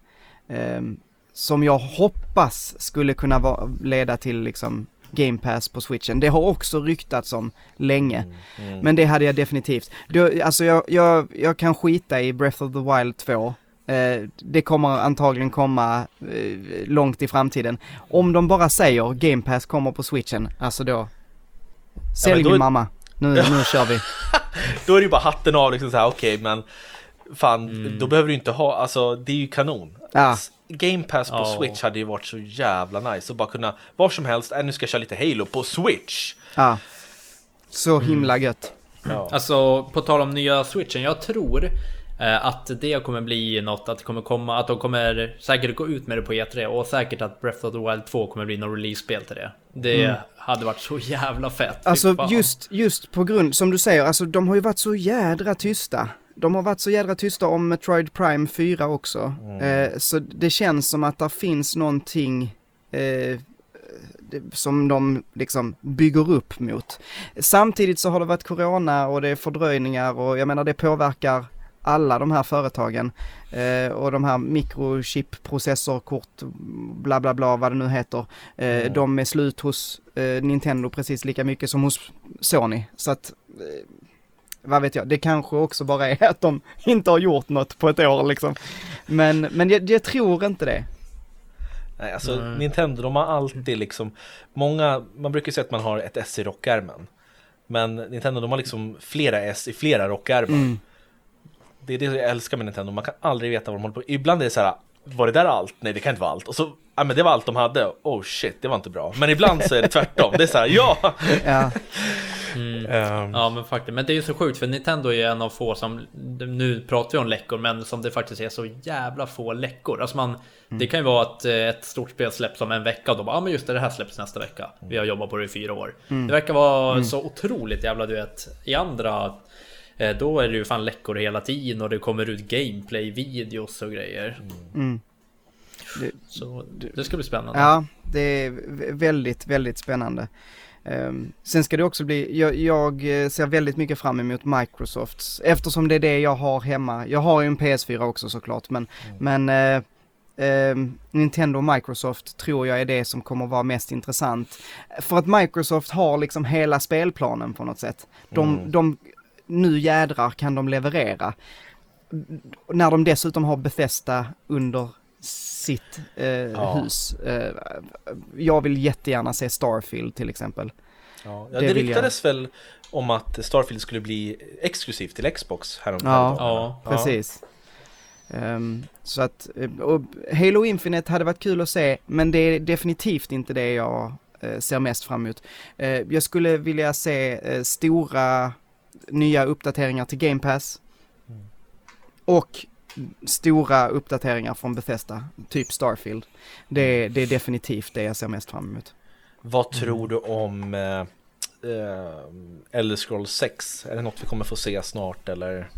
[SPEAKER 3] Ehm, som jag hoppas skulle kunna va- leda till liksom Game Pass på switchen. Det har också ryktats om länge. Mm, mm. Men det hade jag definitivt. Då, alltså jag, jag, jag kan skita i Breath of the Wild 2. Eh, det kommer antagligen komma eh, långt i framtiden. Om de bara säger Game Pass kommer på switchen, alltså då. Sälj ja, min mamma. Nu, nu kör vi.
[SPEAKER 2] då är det ju bara hatten av liksom såhär, okej okay, men fan, mm. då behöver du inte ha, alltså det är ju kanon. Ja. Game Pass på oh. Switch hade ju varit så jävla nice att bara kunna var som helst, äh, nu ska jag köra lite Halo på Switch.
[SPEAKER 3] Ja. Så himla gött.
[SPEAKER 1] Ja. Alltså på tal om nya Switchen, jag tror eh, att det kommer bli något, att det kommer komma, att de kommer säkert gå ut med det på E3 och säkert att Breath of the Wild 2 kommer bli något release-spel till det. Det mm. hade varit så jävla fett.
[SPEAKER 3] Alltså just, just på grund, som du säger, alltså de har ju varit så jädra tysta. De har varit så jädra tysta om Metroid Prime 4 också. Mm. Eh, så det känns som att det finns någonting eh, som de liksom bygger upp mot. Samtidigt så har det varit corona och det är fördröjningar och jag menar det påverkar alla de här företagen eh, och de här mikrochip, processorkort, bla bla bla vad det nu heter. Eh, mm. De är slut hos eh, Nintendo precis lika mycket som hos Sony. Så att eh, vad vet jag, det kanske också bara är att de inte har gjort något på ett år liksom. Men, men jag, jag tror inte det.
[SPEAKER 2] Nej, alltså mm. Nintendo, de har alltid liksom, många, man brukar säga att man har ett S i rockärmen. Men Nintendo, de har liksom flera S i flera rockärmar. Mm. Det är det jag älskar med Nintendo, man kan aldrig veta vad de håller på Ibland är det så här, var det där allt? Nej, det kan inte vara allt. Och så, ja men det var allt de hade. Oh shit, det var inte bra. Men ibland så är det tvärtom. Det är så här, ja!
[SPEAKER 3] ja.
[SPEAKER 1] Mm. Um. Ja men faktiskt, men det är ju så sjukt för Nintendo är en av få som Nu pratar vi om läckor men som det faktiskt är så jävla få läckor Alltså man mm. Det kan ju vara att eh, ett stort spel släpps om en vecka och då bara, ja men just det, det här släpps nästa vecka Vi har jobbat på det i fyra år mm. Det verkar vara mm. så otroligt jävla du vet I andra eh, Då är det ju fan läckor hela tiden och det kommer ut gameplay-videos och grejer mm. Det, så det ska bli spännande
[SPEAKER 3] Ja, det är väldigt, väldigt spännande Um, sen ska det också bli, jag, jag, eh, ser väldigt mycket fram emot Microsofts, eftersom det är det jag har hemma. Jag har ju en PS4 också såklart, men, mm. men uh, uh, Nintendo och Microsoft tror jag är det som kommer vara mest intressant. För att Microsoft har liksom hela spelplanen på något sätt. De, mm. de nu jädrar kan de leverera. När de dessutom har Bethesda under sitt eh, ja. hus. Eh, jag vill jättegärna se Starfield till exempel.
[SPEAKER 2] Ja, det, det ryktades jag... väl om att Starfield skulle bli exklusivt till Xbox häromdagen.
[SPEAKER 3] Ja, ja, precis. Um, så att, eh, och Halo Infinite hade varit kul att se, men det är definitivt inte det jag uh, ser mest fram emot. Uh, jag skulle vilja se uh, stora nya uppdateringar till Game Pass. Mm. Och stora uppdateringar från Bethesda, typ Starfield. Det, det är definitivt det jag ser mest fram emot.
[SPEAKER 2] Vad tror du om eh, eh, Elder Scrolls 6? Är det något vi kommer få se snart eller?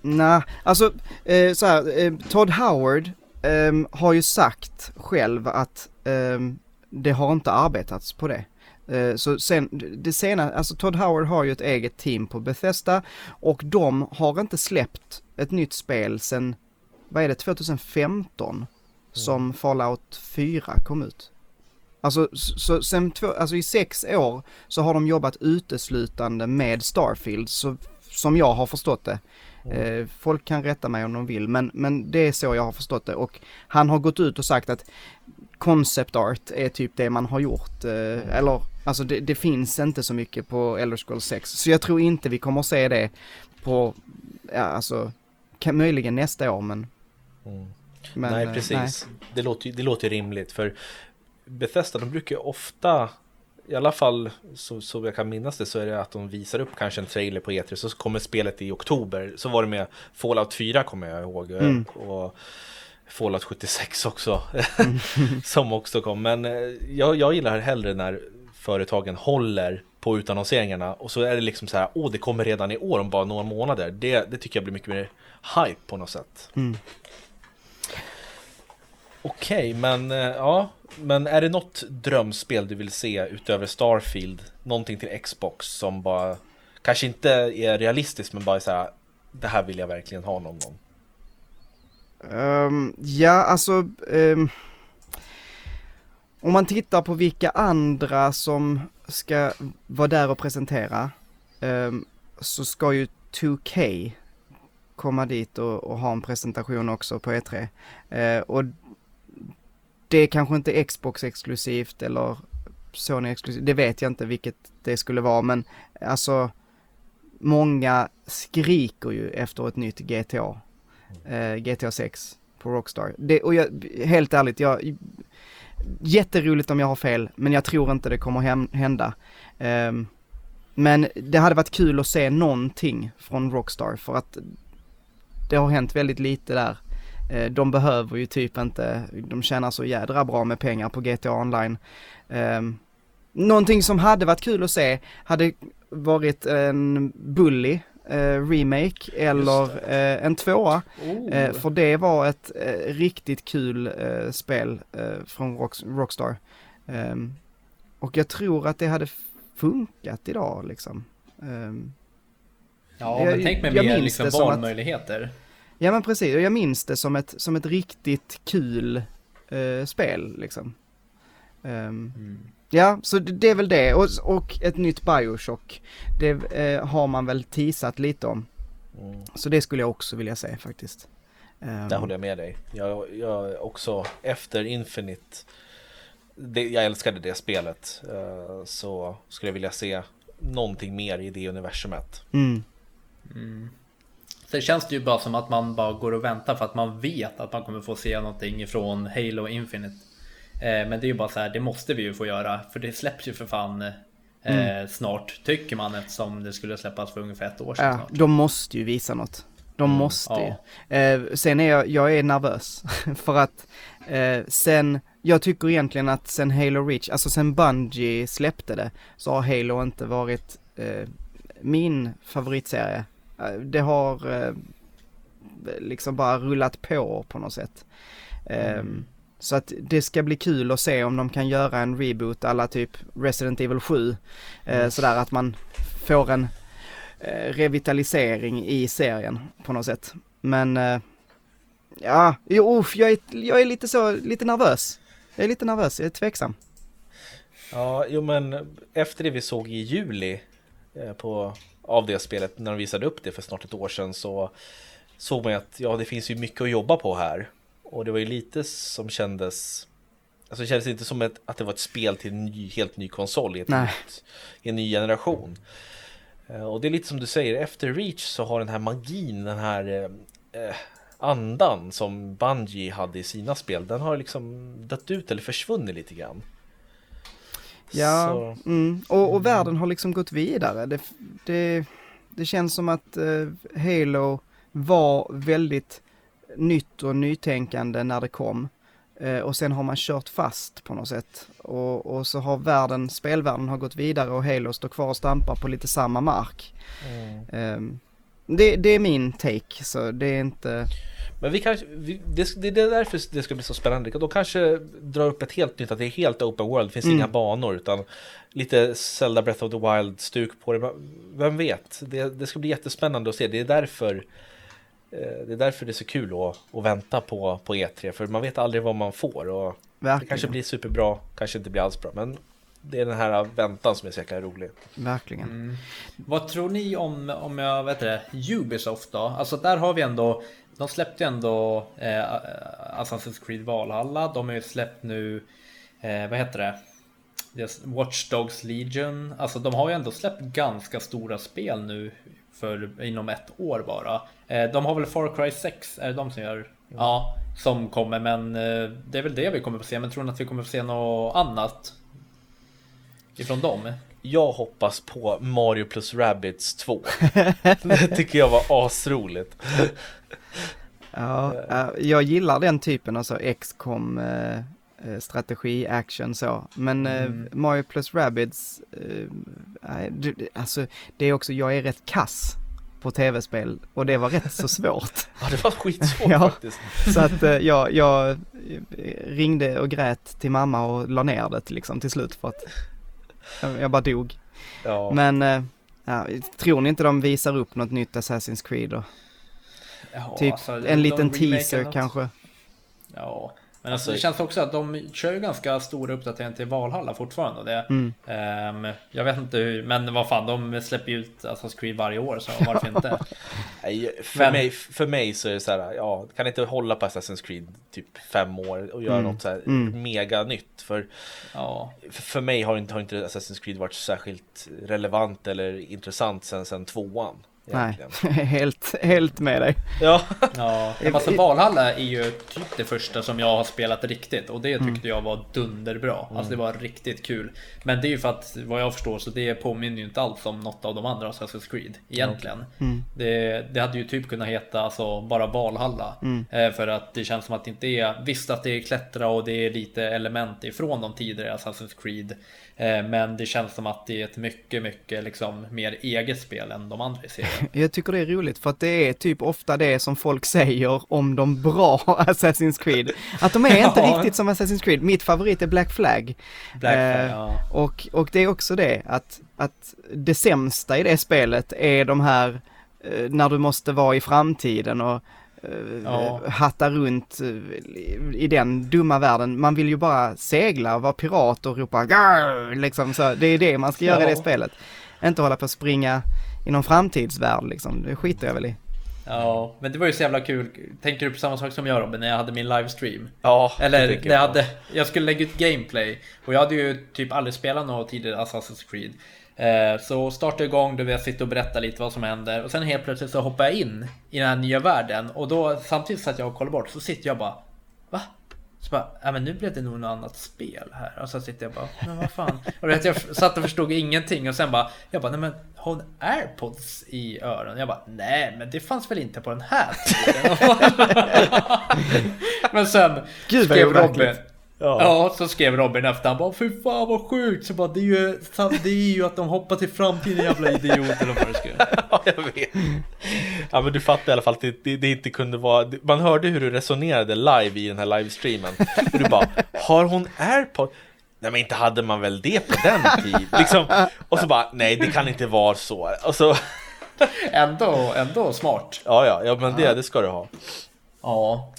[SPEAKER 3] Nej, alltså eh, så här, eh, Todd Howard eh, har ju sagt själv att eh, det har inte arbetats på det. Eh, så sen, det senaste, alltså Todd Howard har ju ett eget team på Bethesda och de har inte släppt ett nytt spel sen, vad är det, 2015 mm. som Fallout 4 kom ut. Alltså, så sen två, alltså i sex år så har de jobbat uteslutande med Starfield, så, som jag har förstått det. Mm. Eh, folk kan rätta mig om de vill, men, men det är så jag har förstått det. Och han har gått ut och sagt att concept art är typ det man har gjort, eh, mm. eller alltså det, det, finns inte så mycket på Elder Scrolls 6. Så jag tror inte vi kommer att se det på, ja alltså, kan, möjligen nästa år men...
[SPEAKER 2] Mm. men nej, eh, precis. Nej. Det, låter, det låter rimligt för Bethesda, de brukar ofta i alla fall så, så jag kan minnas det så är det att de visar upp kanske en trailer på E3 så kommer spelet i oktober. Så var det med Fallout 4 kommer jag ihåg. Mm. Och Fallout 76 också. Mm. som också kom. Men eh, jag, jag gillar hellre när företagen håller på utannonseringarna och så är det liksom så här, åh det kommer redan i år om bara några månader. Det, det tycker jag blir mycket mer hype på något sätt.
[SPEAKER 3] Mm.
[SPEAKER 2] Okej, men eh, ja, men är det något drömspel du vill se utöver Starfield? Någonting till Xbox som bara kanske inte är realistiskt men bara så här, det här vill jag verkligen ha någon gång.
[SPEAKER 3] Um, ja, alltså um, om man tittar på vilka andra som ska vara där och presentera um, så ska ju 2K komma dit och, och ha en presentation också på E3. Eh, och det är kanske inte Xbox exklusivt eller Sony exklusivt, det vet jag inte vilket det skulle vara men alltså många skriker ju efter ett nytt GTA. Eh, GTA 6 på Rockstar. Det, och jag, helt ärligt, jag, jätteroligt om jag har fel, men jag tror inte det kommer hem, hända. Eh, men det hade varit kul att se någonting från Rockstar för att det har hänt väldigt lite där. Eh, de behöver ju typ inte, de tjänar så jädra bra med pengar på GTA online. Eh, någonting som hade varit kul att se hade varit en Bully eh, remake eller eh, en tvåa.
[SPEAKER 1] Oh.
[SPEAKER 3] För det var ett riktigt kul spel från Rock, Rockstar. Ehm, och jag tror att det hade funkat idag liksom.
[SPEAKER 1] Ja,
[SPEAKER 3] jag-
[SPEAKER 1] men tänk
[SPEAKER 3] jag
[SPEAKER 1] mer liksom
[SPEAKER 3] som att-
[SPEAKER 1] valmöjligheter.
[SPEAKER 3] ja men precis, och jag minns det som ett, som ett riktigt kul eh, spel liksom. Ehm,
[SPEAKER 1] Mm.
[SPEAKER 3] Ja, så det, det är väl det. Och, och ett nytt Bioshock. Det eh, har man väl teasat lite om.
[SPEAKER 2] Mm.
[SPEAKER 3] Så det skulle jag också vilja se faktiskt. Ehm,
[SPEAKER 2] Där håller jag med dig. Jag, jag också efter Infinite, det, jag älskade det spelet, eh, så skulle jag vilja se någonting mer i det universumet.
[SPEAKER 3] Mm,
[SPEAKER 1] Mm. Sen känns det ju bara som att man bara går och väntar för att man vet att man kommer få se någonting från Halo Infinite. Eh, men det är ju bara så här, det måste vi ju få göra. För det släpps ju för fan eh,
[SPEAKER 3] Mm.
[SPEAKER 1] snart, tycker man, eftersom det skulle släppas för ungefär ett år sedan
[SPEAKER 3] ja,
[SPEAKER 1] snart.
[SPEAKER 3] de måste ju visa något. De
[SPEAKER 2] Mm,
[SPEAKER 3] måste
[SPEAKER 1] ja.
[SPEAKER 3] ju. Eh, sen är jag, jag är nervös. för att eh, sen, jag tycker egentligen att sen Halo Reach, alltså sen Bungie släppte det, så har Halo inte varit eh, min favoritserie. Eh, det har eh, liksom bara rullat på på något sätt. Ehm, Så att det ska bli kul att se om de kan göra en reboot alla typ Resident Evil 7. Eh, sådär att man får en revitalisering i serien på något sätt. Men ja, jo, jag är, jag är lite så, lite nervös. Jag är lite nervös, jag är tveksam.
[SPEAKER 2] Ja, jo men efter det vi såg i juli på, av det spelet, när de visade upp det för snart ett år sedan så såg man ju att ja, det finns ju mycket att jobba på här. Och det var ju lite som kändes, alltså det kändes inte som ett, att det var ett spel till en ny, helt ny konsol i, nytt, i en ny generation. Eh, Och det är lite som du säger, efter Reach så har den här magin, den här eh, eh, andan som Bungie hade i sina spel, den har liksom dött ut eller försvunnit lite grann.
[SPEAKER 3] Ja, mm, och, och världen har liksom gått vidare. Det, det, det känns som att eh, Halo var väldigt nytt och nytänkande när det kom. Eh, och sen har man kört fast på något sätt. Och, och så har världen, spelvärlden har gått vidare och Halo står kvar och stampar på lite samma mark. Ehm, det, det är min take, så det är inte...
[SPEAKER 2] Men vi kanske, vi, det, det är därför det ska bli så spännande. De kanske drar upp ett helt nytt, att det är helt open world, det finns
[SPEAKER 3] Mm.
[SPEAKER 2] inga banor utan lite Zelda Breath of the Wild-stuk på det. Vem vet? Det, det ska bli jättespännande att se. Det är därför eh, det är därför det är så kul att, att vänta på, på E3, för man vet aldrig vad man får. Och det kanske blir superbra, kanske inte blir alls bra, men det är den här väntan som är så jäkla rolig.
[SPEAKER 3] Verkligen.
[SPEAKER 1] Mm. Vad tror ni om, om jag vet det, Ubisoft då? Alltså där har vi ändå, de släppte ju ändå eh, Assassin's Creed Valhalla. De har ju släppt nu, eh, vad heter det? Watch Dogs Legion. Alltså de har ju ändå släppt ganska stora spel nu för inom ett år bara. Eh, de har väl Far Cry 6, är det de som gör? Ja, som kommer men eh, det är väl det vi kommer få se. Men tror ni att vi kommer få se något annat? Ifrån dem?
[SPEAKER 2] Jag hoppas på Mario plus Rabbids 2. det tycker jag var asroligt.
[SPEAKER 3] Ja, jag gillar den typen, alltså XCOM, eh, eh, strategi, action så. Men eh,
[SPEAKER 1] Mm.
[SPEAKER 3] Mario plus Rabbids, alltså det är också, jag är rätt kass på tv-spel och det var rätt så svårt.
[SPEAKER 2] Ja, det var skitsvårt
[SPEAKER 3] Ja.
[SPEAKER 2] faktiskt.
[SPEAKER 3] Så att jag, jag ringde och grät till mamma och la ner det liksom till slut för att jag, bara dog.
[SPEAKER 2] Ja.
[SPEAKER 3] Men eh, ja, tror ni inte de visar upp något nytt Assassin's Creed och
[SPEAKER 1] Ja,
[SPEAKER 3] typ
[SPEAKER 1] alltså,
[SPEAKER 3] en liten teaser kanske?
[SPEAKER 1] Ja, men alltså,
[SPEAKER 2] Alltså-
[SPEAKER 1] det känns också att de kör ju ganska stora uppdateringar till Valhalla fortfarande. och Det,
[SPEAKER 3] Mm.
[SPEAKER 1] ehm, jag vet inte hur, men vad fan, de släpper ju ut Assassin's Creed varje år, så varför inte?
[SPEAKER 2] Nej, för,
[SPEAKER 1] Men-
[SPEAKER 2] mig, för mig så är det så här, ja, kan inte hålla på Assassin's Creed typ fem år och göra
[SPEAKER 3] Mm.
[SPEAKER 2] något så här
[SPEAKER 3] Mm.
[SPEAKER 2] mega nytt. För,
[SPEAKER 1] Ja,
[SPEAKER 2] för- för mig har inte, har inte Assassin's Creed varit särskilt relevant eller intressant sen, sen tvåan.
[SPEAKER 3] Nej,
[SPEAKER 2] Egentligen.
[SPEAKER 3] helt, helt med dig.
[SPEAKER 2] Ja,
[SPEAKER 1] ja. Alltså Valhalla är ju typ det första som jag har spelat riktigt och det tyckte jag var dunderbra. Alltså det var riktigt kul. Men det är ju för att vad jag förstår så det påminner ju inte alls om något av de andra Assassin's Creed egentligen.
[SPEAKER 3] Mm.
[SPEAKER 1] Det, det hade ju typ kunnat heta alltså bara Valhalla. Eh, för att det känns som att det inte är, visst att det är klättra och det är lite element ifrån de tidigare Assassin's Creed. Eh, men det känns som att det är ett mycket, mycket liksom mer eget spel än de andra i serien.
[SPEAKER 3] Jag tycker det är roligt för att det är typ ofta det som folk säger om de bra Assassin's Creed. Att de är inte
[SPEAKER 1] Ja.
[SPEAKER 3] riktigt som Assassin's Creed. Mitt favorit är Black Flag.
[SPEAKER 1] Black Flag,
[SPEAKER 3] Eh,
[SPEAKER 1] ja.
[SPEAKER 3] Och, och det är också det att, att det sämsta i det spelet är de här eh, när du måste vara i framtiden och eh,
[SPEAKER 1] Ja.
[SPEAKER 3] hatta runt eh, i- den dumma världen. Man vill ju bara segla och vara pirat och ropa Garr! liksom så. Det är det man ska göra i det
[SPEAKER 1] Ja.
[SPEAKER 3] spelet. Inte hålla på att springa i någon framtidsvärld liksom. Det skiter jag väl i.
[SPEAKER 1] Ja, men det var ju så jävla kul. Tänker du på samma sak som jag Robin när jag hade min livestream?
[SPEAKER 2] ja
[SPEAKER 1] Eller när jag
[SPEAKER 2] på.
[SPEAKER 1] hade, jag skulle lägga ut gameplay och jag hade ju typ aldrig spelat något tidigare Assassin's Creed. Eh, Så startade jag igång, då vill jag sitta och berätta lite vad som händer och sen helt plötsligt så hoppar jag in i den här nya världen och då samtidigt så att jag och kollar bort så sitter jag bara? Så bara, ja men nu blev det nog något annat spel här. Och så sitter jag bara, men vad fan. Och vet, jag satt och förstod ingenting och sen bara, jag bara, nej men har hon airpods i öronen? Jag bara, nej men det fanns väl inte på den här tiden. men sen
[SPEAKER 3] Gud,
[SPEAKER 1] skrev. Robin.
[SPEAKER 2] Ja.
[SPEAKER 1] Ja, så skrev Robin efter han bara Fy fan vad sjukt! Så bara, det, är ju, det är ju att de hoppar till framtiden jävla idiot eller vad det.
[SPEAKER 2] Ja, jag vet. Ja, men du fattar i alla fall att det, det, det inte kunde vara... Man hörde hur du resonerade live i den här livestreamen. Och du bara, har hon airpod? Nej men inte hade man väl det på den tiden? Liksom, och så bara, nej det kan inte vara så. Och så,
[SPEAKER 1] Ändå, ändå smart.
[SPEAKER 2] ja ja, ja men det, det ska du ha.
[SPEAKER 1] Ja.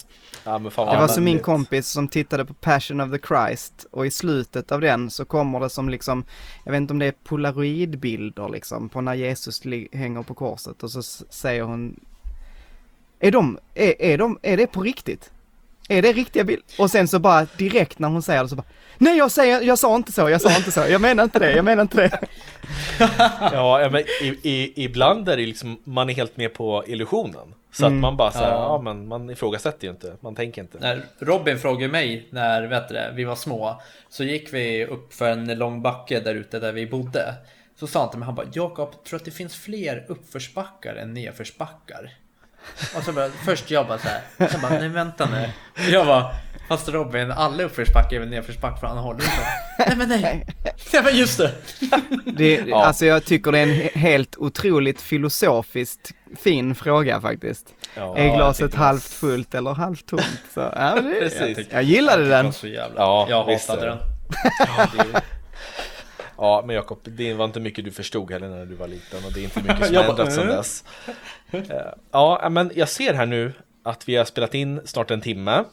[SPEAKER 2] Ja men fan
[SPEAKER 3] Det var som min kompis som tittade på Passion of the Christ och i slutet av den så kommer det som liksom, jag vet inte om det är polaroidbilder liksom på när Jesus hänger på korset och så säger hon Är de, är, är de, är det på riktigt? Är det riktiga bilder? Och sen så bara direkt när hon säger det så bara Nej jag säger, jag sa inte så, jag sa inte så, jag menar inte det, jag menar inte det.
[SPEAKER 2] Ja, ja men i, i, ibland är det liksom, man är helt med på illusionen. Så att
[SPEAKER 3] Mm.
[SPEAKER 2] man bara såhär,
[SPEAKER 1] Ja.
[SPEAKER 2] ja. men man ifrågasätter ju inte, man tänker inte.
[SPEAKER 1] När Robin frågade mig när vet du, det, vi var små Så gick vi upp för en lång backe där ute där vi bodde Så sa han till mig, han bara Jakob, tror att det finns fler uppförsbackar än nedförsbackar? Och så bara, först jag bara såhär, jag bara, nej vänta nu Jag bara, fast Robin, alla uppförsbackar är väl nedförsback för han håller inte Nej men nej, nej men just det
[SPEAKER 3] det
[SPEAKER 2] Ja.
[SPEAKER 3] Alltså jag tycker det är en he- helt otroligt filosofiskt fin fråga faktiskt.
[SPEAKER 2] Ja,
[SPEAKER 3] är
[SPEAKER 2] jag
[SPEAKER 3] glaset halvt fullt eller halvt tomt? Så, ja, det,
[SPEAKER 2] Precis.
[SPEAKER 3] jag, jag gillade
[SPEAKER 1] det
[SPEAKER 3] den.
[SPEAKER 1] var Så jävla,
[SPEAKER 2] Ja,
[SPEAKER 1] jag hatade den
[SPEAKER 2] det. Ja, men Jakob, det var inte mycket du förstod heller när du var liten och det är inte mycket som har ändrats sedan
[SPEAKER 1] äh?
[SPEAKER 2] dess. Eh, Ja, men jag ser här nu att vi har spelat in snart en timme.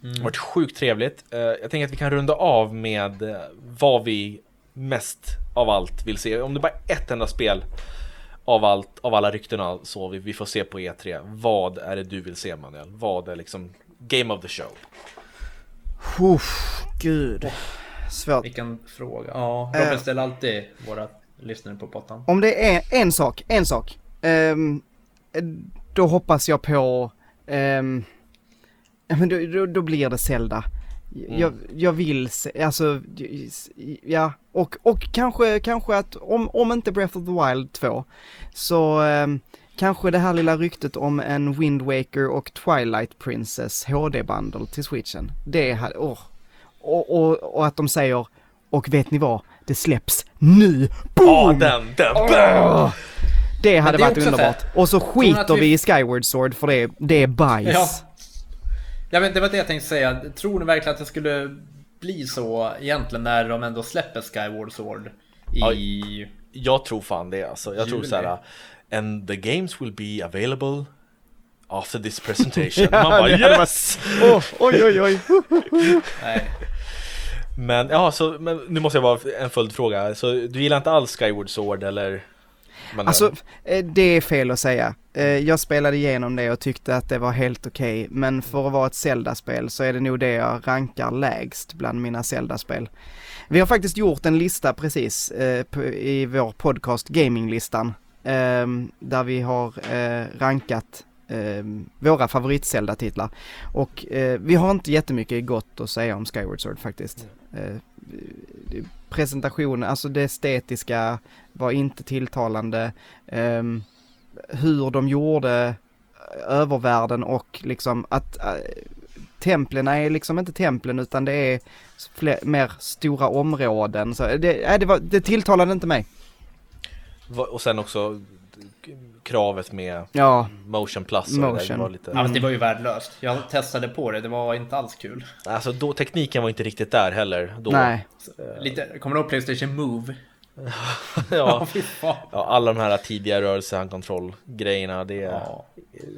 [SPEAKER 2] Det har varit sjukt trevligt. Eh, Jag tänker att vi kan runda av med eh, vad vi mest av allt vill se. Om det bara är ett enda spel av, allt, av alla ryktena så vi, vi får se på E3. Vad är det du vill se Manuel? Vad är liksom Game of the show?
[SPEAKER 3] Uff, gud. Svårt.
[SPEAKER 1] Vilken fråga. Ja,
[SPEAKER 3] Eh.
[SPEAKER 1] Robin ställer alltid våra lyssnare på pottan.
[SPEAKER 3] Om det är en sak, en sak. ehm, då hoppas jag på, men då, då, då blir det Zelda. Jag, jag vill se, alltså, ja, och, och kanske, kanske att om, om inte Breath of the Wild 2, så ehm, kanske det här lilla ryktet om en Wind Waker och Twilight Princess HD-bundle till switchen. Det hade, åh. Och, och, och att de säger, och vet ni vad, det släpps nu! Boom!
[SPEAKER 2] Ja, den, den,
[SPEAKER 3] Åh! Det hade
[SPEAKER 1] det
[SPEAKER 3] varit underbart.
[SPEAKER 1] här,
[SPEAKER 3] Och så skiter vi...
[SPEAKER 1] vi-
[SPEAKER 3] i Skyward Sword för det, det är bajs.
[SPEAKER 1] Ja. ja men det var det jag tänkte säga. Tror ni verkligen att det skulle bli så egentligen när de ändå släpper Skyward Sword i...
[SPEAKER 2] Jag tror fan det alltså. Jag tror
[SPEAKER 1] Juli.
[SPEAKER 2] så här. And the games will be available after this presentation. Man bara yes!
[SPEAKER 3] Åh, oj, oj, oj.
[SPEAKER 1] Nej.
[SPEAKER 2] Men ja, så men nu måste jag bara en följdfråga. Så du gillar inte alls Skyward Sword eller? Men,
[SPEAKER 3] Alltså, eh, det är fel att säga. Eh, Jag spelade igenom det och tyckte att det var helt okej, men för att vara ett Zelda-spel så är det nog det jag rankar lägst bland mina Zelda-spel. Vi har faktiskt gjort en lista precis eh, i vår podcast Gaminglistan, eh, där vi har eh, rankat eh, våra favorit-Zelda-titlar. Och eh, vi har inte jättemycket gott att säga om Skyward Sword faktiskt. Eh, presentationen, alltså det estetiska var inte tilltalande. Eh, hur de gjorde eh, övervärlden och liksom att eh, templen är liksom inte templen utan det är fler, mer stora områden. Så det, äh, det, var, det tilltalade inte mig.
[SPEAKER 2] Och sen också kravet med
[SPEAKER 3] Ja,
[SPEAKER 2] motion plus. och det
[SPEAKER 3] Motion.
[SPEAKER 2] Var lite,
[SPEAKER 1] Ja, men det var ju värdelöst. Jag testade på det, det var inte alls kul.
[SPEAKER 2] Alltså då, tekniken var inte riktigt där heller. Då.
[SPEAKER 3] nej.
[SPEAKER 1] Lite, kommer du ihåg Playstation Move?
[SPEAKER 2] ja, ja, alla de här tidiga rörelsehandkontroll-grejerna, det är...
[SPEAKER 1] Ja.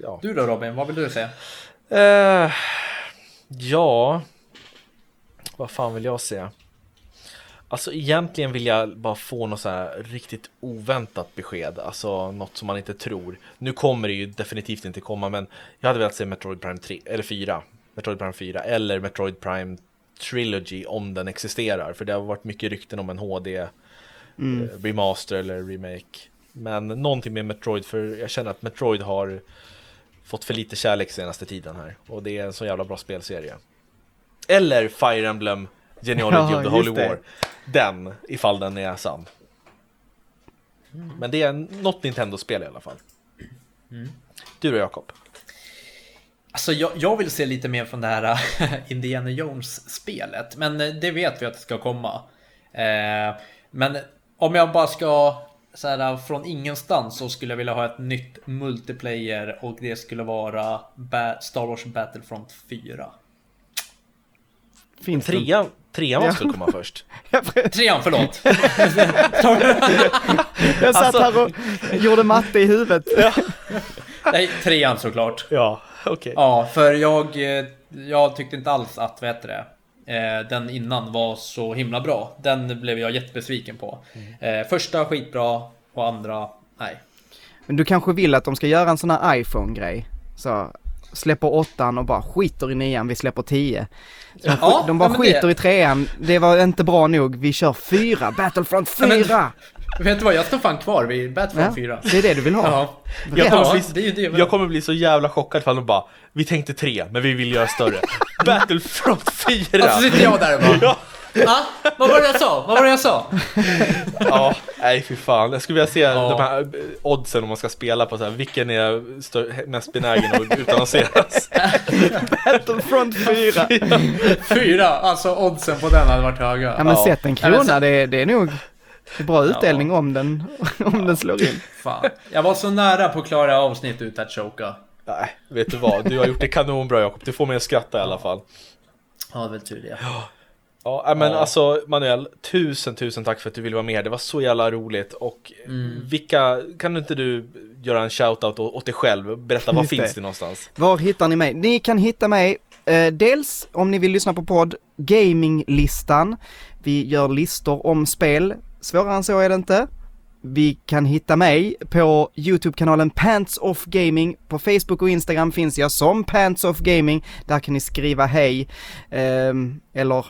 [SPEAKER 2] Ja.
[SPEAKER 1] Du då Robin, vad vill du säga?
[SPEAKER 2] Eh, ja, vad fan vill jag säga? Alltså egentligen vill jag bara få något så här riktigt oväntat besked, alltså något som man inte tror. Nu kommer det ju definitivt inte komma, men jag hade velat se Metroid Prime 3, eller 4, Metroid Prime 4, eller Metroid Prime Trilogy om den existerar, för det har varit mycket rykten om en HD eh, remaster eller remake. Men någonting med Metroid, för jag känner att Metroid har fått för lite kärlek senaste tiden här. Och det är en så jävla bra spelserie. Eller Fire Emblem Genealogy
[SPEAKER 3] Ja,
[SPEAKER 2] of the Holy
[SPEAKER 3] det.
[SPEAKER 2] War. Den, ifall den är sann. Men det är något Nintendo-spel i alla fall. Du då Jakob?
[SPEAKER 1] Alltså jag, jag vill se lite mer från det här Indiana Jones-spelet. Men eh, det vet vi att det ska komma. Eh, men om jag bara ska så här, från ingenstans så skulle jag vilja ha ett nytt multiplayer och det skulle vara Star Wars Battlefront 4.
[SPEAKER 3] Finns?
[SPEAKER 2] Trean, trean
[SPEAKER 3] Ja.
[SPEAKER 2] måste komma först.
[SPEAKER 1] Trean, förlåt!
[SPEAKER 3] Jag satt
[SPEAKER 2] Alltså-
[SPEAKER 3] här och gjorde matte i huvudet.
[SPEAKER 1] Nej, trean såklart.
[SPEAKER 2] Ja, okej.
[SPEAKER 1] Ja, för jag, eh, jag tyckte inte alls att, vad heter det, eh, den innan var så himla bra. Den blev jag jättebesviken på. Eh, Första skitbra och andra, nej.
[SPEAKER 3] Men du kanske vill att de ska göra en sån här iPhone-grej? Så släpper åttan och bara skiter i nian, vi släpper tio. Så de,
[SPEAKER 1] Ja,
[SPEAKER 3] de bara
[SPEAKER 1] ja,
[SPEAKER 3] skiter
[SPEAKER 1] det-
[SPEAKER 3] i trean, det var inte bra nog, vi kör fyra, Battlefront
[SPEAKER 1] Ja, men-
[SPEAKER 3] fyra!
[SPEAKER 1] Vet du vad, jag står fan kvar vid
[SPEAKER 3] Ja,
[SPEAKER 1] Battlefront 4.
[SPEAKER 3] det är det du vill ha.
[SPEAKER 1] Ja,
[SPEAKER 2] Jag kommer,
[SPEAKER 1] Ja,
[SPEAKER 2] bli,
[SPEAKER 1] det är ju det jag
[SPEAKER 2] jag kommer bli så jävla chockad ifall de bara Vi tänkte tre, men vi vill göra större Battlefront 4!
[SPEAKER 1] Och så sitter jag där och bara,
[SPEAKER 2] Ja,
[SPEAKER 1] ah, vad var det jag sa? Vad var det jag sa?
[SPEAKER 2] ja, nej fy fan. Jag skulle vilja se
[SPEAKER 1] Ja.
[SPEAKER 2] de här eh, oddsen om man ska spela på så här, vilken är stör, mest benägen att utannonseras?
[SPEAKER 3] Battlefront fyra!
[SPEAKER 1] Fyra, alltså oddsen på den hade varit höga.
[SPEAKER 3] Ja men
[SPEAKER 2] Ja.
[SPEAKER 3] sätt en
[SPEAKER 1] Ja,
[SPEAKER 3] krona,
[SPEAKER 1] så-
[SPEAKER 3] det, är- det är nog bra utdelning om den, om den slår in.
[SPEAKER 1] Fan. Jag var så nära på att klara avsnitt ut att choka.
[SPEAKER 2] Nej, vet du vad? Du har gjort det kanonbra Jakob. Du får mig att skratta i alla fall.
[SPEAKER 1] Ja, det är väl tur det.
[SPEAKER 2] Ja, äh, men
[SPEAKER 1] Ja.
[SPEAKER 2] alltså Manuel, tusen tusen tack för att du ville vara med. Det var så jävla roligt. Och
[SPEAKER 1] Mm.
[SPEAKER 2] vilka, kan du inte du göra en shoutout åt dig själv? Berätta, var finns
[SPEAKER 3] det.
[SPEAKER 2] någonstans?
[SPEAKER 3] Var hittar ni mig? Ni kan hitta mig eh, dels om ni vill lyssna på podd, Gaminglistan. Vi gör listor om spel. Svårare än så är det inte. Vi kan hitta mig på YouTube-kanalen Pants Off Gaming. På Facebook och Instagram finns jag som Pants Off Gaming. Där kan ni skriva hej, ehm, eller eh,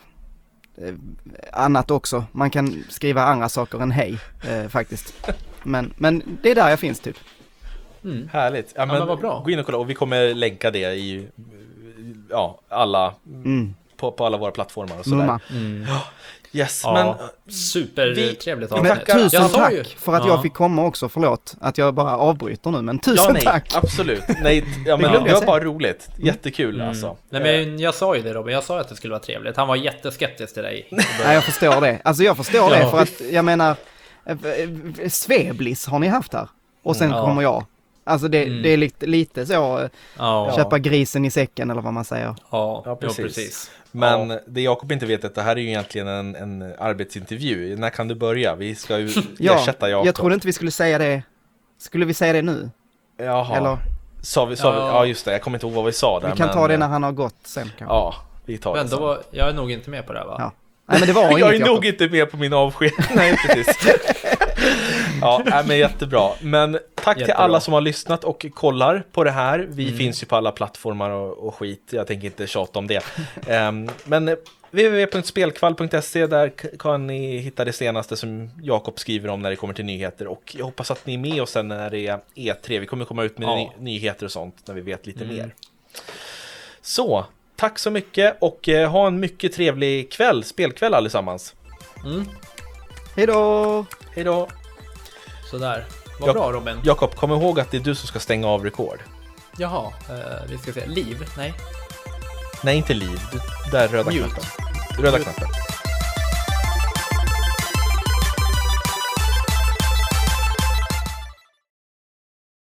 [SPEAKER 3] annat också. Man kan skriva andra saker än hej, eh, faktiskt. Men, men det är där jag finns typ.
[SPEAKER 1] Mm.
[SPEAKER 2] Härligt. Ja, men,
[SPEAKER 1] men vad bra.
[SPEAKER 2] Gå in och kolla och vi kommer länka det i ja, alla,
[SPEAKER 3] Mm.
[SPEAKER 2] på, på alla våra plattformar och sådär.
[SPEAKER 1] Mm.
[SPEAKER 2] Yes,
[SPEAKER 1] Ja,
[SPEAKER 2] men
[SPEAKER 1] supertrevligt avsnitt.
[SPEAKER 2] tackar-
[SPEAKER 3] Tusen tack
[SPEAKER 1] ju-
[SPEAKER 3] för att
[SPEAKER 1] Ja.
[SPEAKER 3] jag fick komma också, förlåt att jag bara avbryter nu, men tusen
[SPEAKER 2] ja, nej,
[SPEAKER 3] tack!
[SPEAKER 2] absolut. Nej, ja, men det
[SPEAKER 3] jag
[SPEAKER 2] var bara roligt. Jättekul
[SPEAKER 1] Mm.
[SPEAKER 2] alltså.
[SPEAKER 1] Nej men jag sa ju det Robin, jag sa att det skulle vara trevligt. Han var jätteskeptisk till dig.
[SPEAKER 3] Nej, jag förstår det. Alltså jag förstår det, för att jag menar, eh, eh, Sveblis har ni haft här. Och sen
[SPEAKER 1] Mm, ja.
[SPEAKER 3] kommer jag. Alltså det,
[SPEAKER 1] Mm.
[SPEAKER 3] det är lite, lite så, eh,
[SPEAKER 1] Ja, ja,
[SPEAKER 3] köpa grisen i säcken eller vad man säger.
[SPEAKER 2] Ja,
[SPEAKER 1] ja,
[SPEAKER 2] precis.
[SPEAKER 1] precis.
[SPEAKER 2] Men det Jakob inte vet är att det här är ju egentligen en, en arbetsintervju. När kan du börja? Vi ska ju
[SPEAKER 3] Ja,
[SPEAKER 2] ersätta Jakob.
[SPEAKER 3] jag trodde inte vi skulle säga det. Skulle vi säga det nu?
[SPEAKER 2] Jaha.
[SPEAKER 3] Eller
[SPEAKER 2] Sa vi, sa vi,
[SPEAKER 1] Ja.
[SPEAKER 2] ja just det, jag kommer inte ihåg vad vi sa där.
[SPEAKER 3] vi kan
[SPEAKER 2] men,
[SPEAKER 3] ta det när han har gått sen kanske.
[SPEAKER 2] Ja, vi tar
[SPEAKER 1] Men
[SPEAKER 2] det
[SPEAKER 1] då
[SPEAKER 2] sen.
[SPEAKER 1] var, jag är nog inte med på det här va?
[SPEAKER 3] Ja. Nej men det var
[SPEAKER 2] Jag
[SPEAKER 3] inget
[SPEAKER 2] är
[SPEAKER 3] Jakob.
[SPEAKER 2] nog inte med på min avsked. Nej, precis. Ja, nej, men jättebra. Men tack till
[SPEAKER 1] Jättebra.
[SPEAKER 2] alla som har lyssnat och kollar på det här. Vi
[SPEAKER 1] Mm.
[SPEAKER 2] finns ju på alla plattformar och, och skit. Jag tänker inte tjata om det. Ehm, men www.spelkvall.se där kan ni hitta det senaste som Jakob skriver om när det kommer till nyheter. Och jag hoppas att ni är med oss sen när det är E3. Vi kommer komma ut med
[SPEAKER 1] Ja.
[SPEAKER 2] ny- nyheter och sånt när vi vet lite
[SPEAKER 1] Mm.
[SPEAKER 2] mer. Så, tack så mycket och eh, ha en mycket trevlig kväll, spelkväll allesammans.
[SPEAKER 1] Mm,
[SPEAKER 3] Hej då!
[SPEAKER 2] Hej då!
[SPEAKER 1] Sådär. Vad bra Robin.
[SPEAKER 2] Jakob, kom ihåg att det är du som ska stänga av rekord.
[SPEAKER 1] Jaha, eh, vi ska se. Liv? Nej.
[SPEAKER 2] Nej, inte liv. Där röda
[SPEAKER 1] Mute.
[SPEAKER 2] knappen. Röda knappen.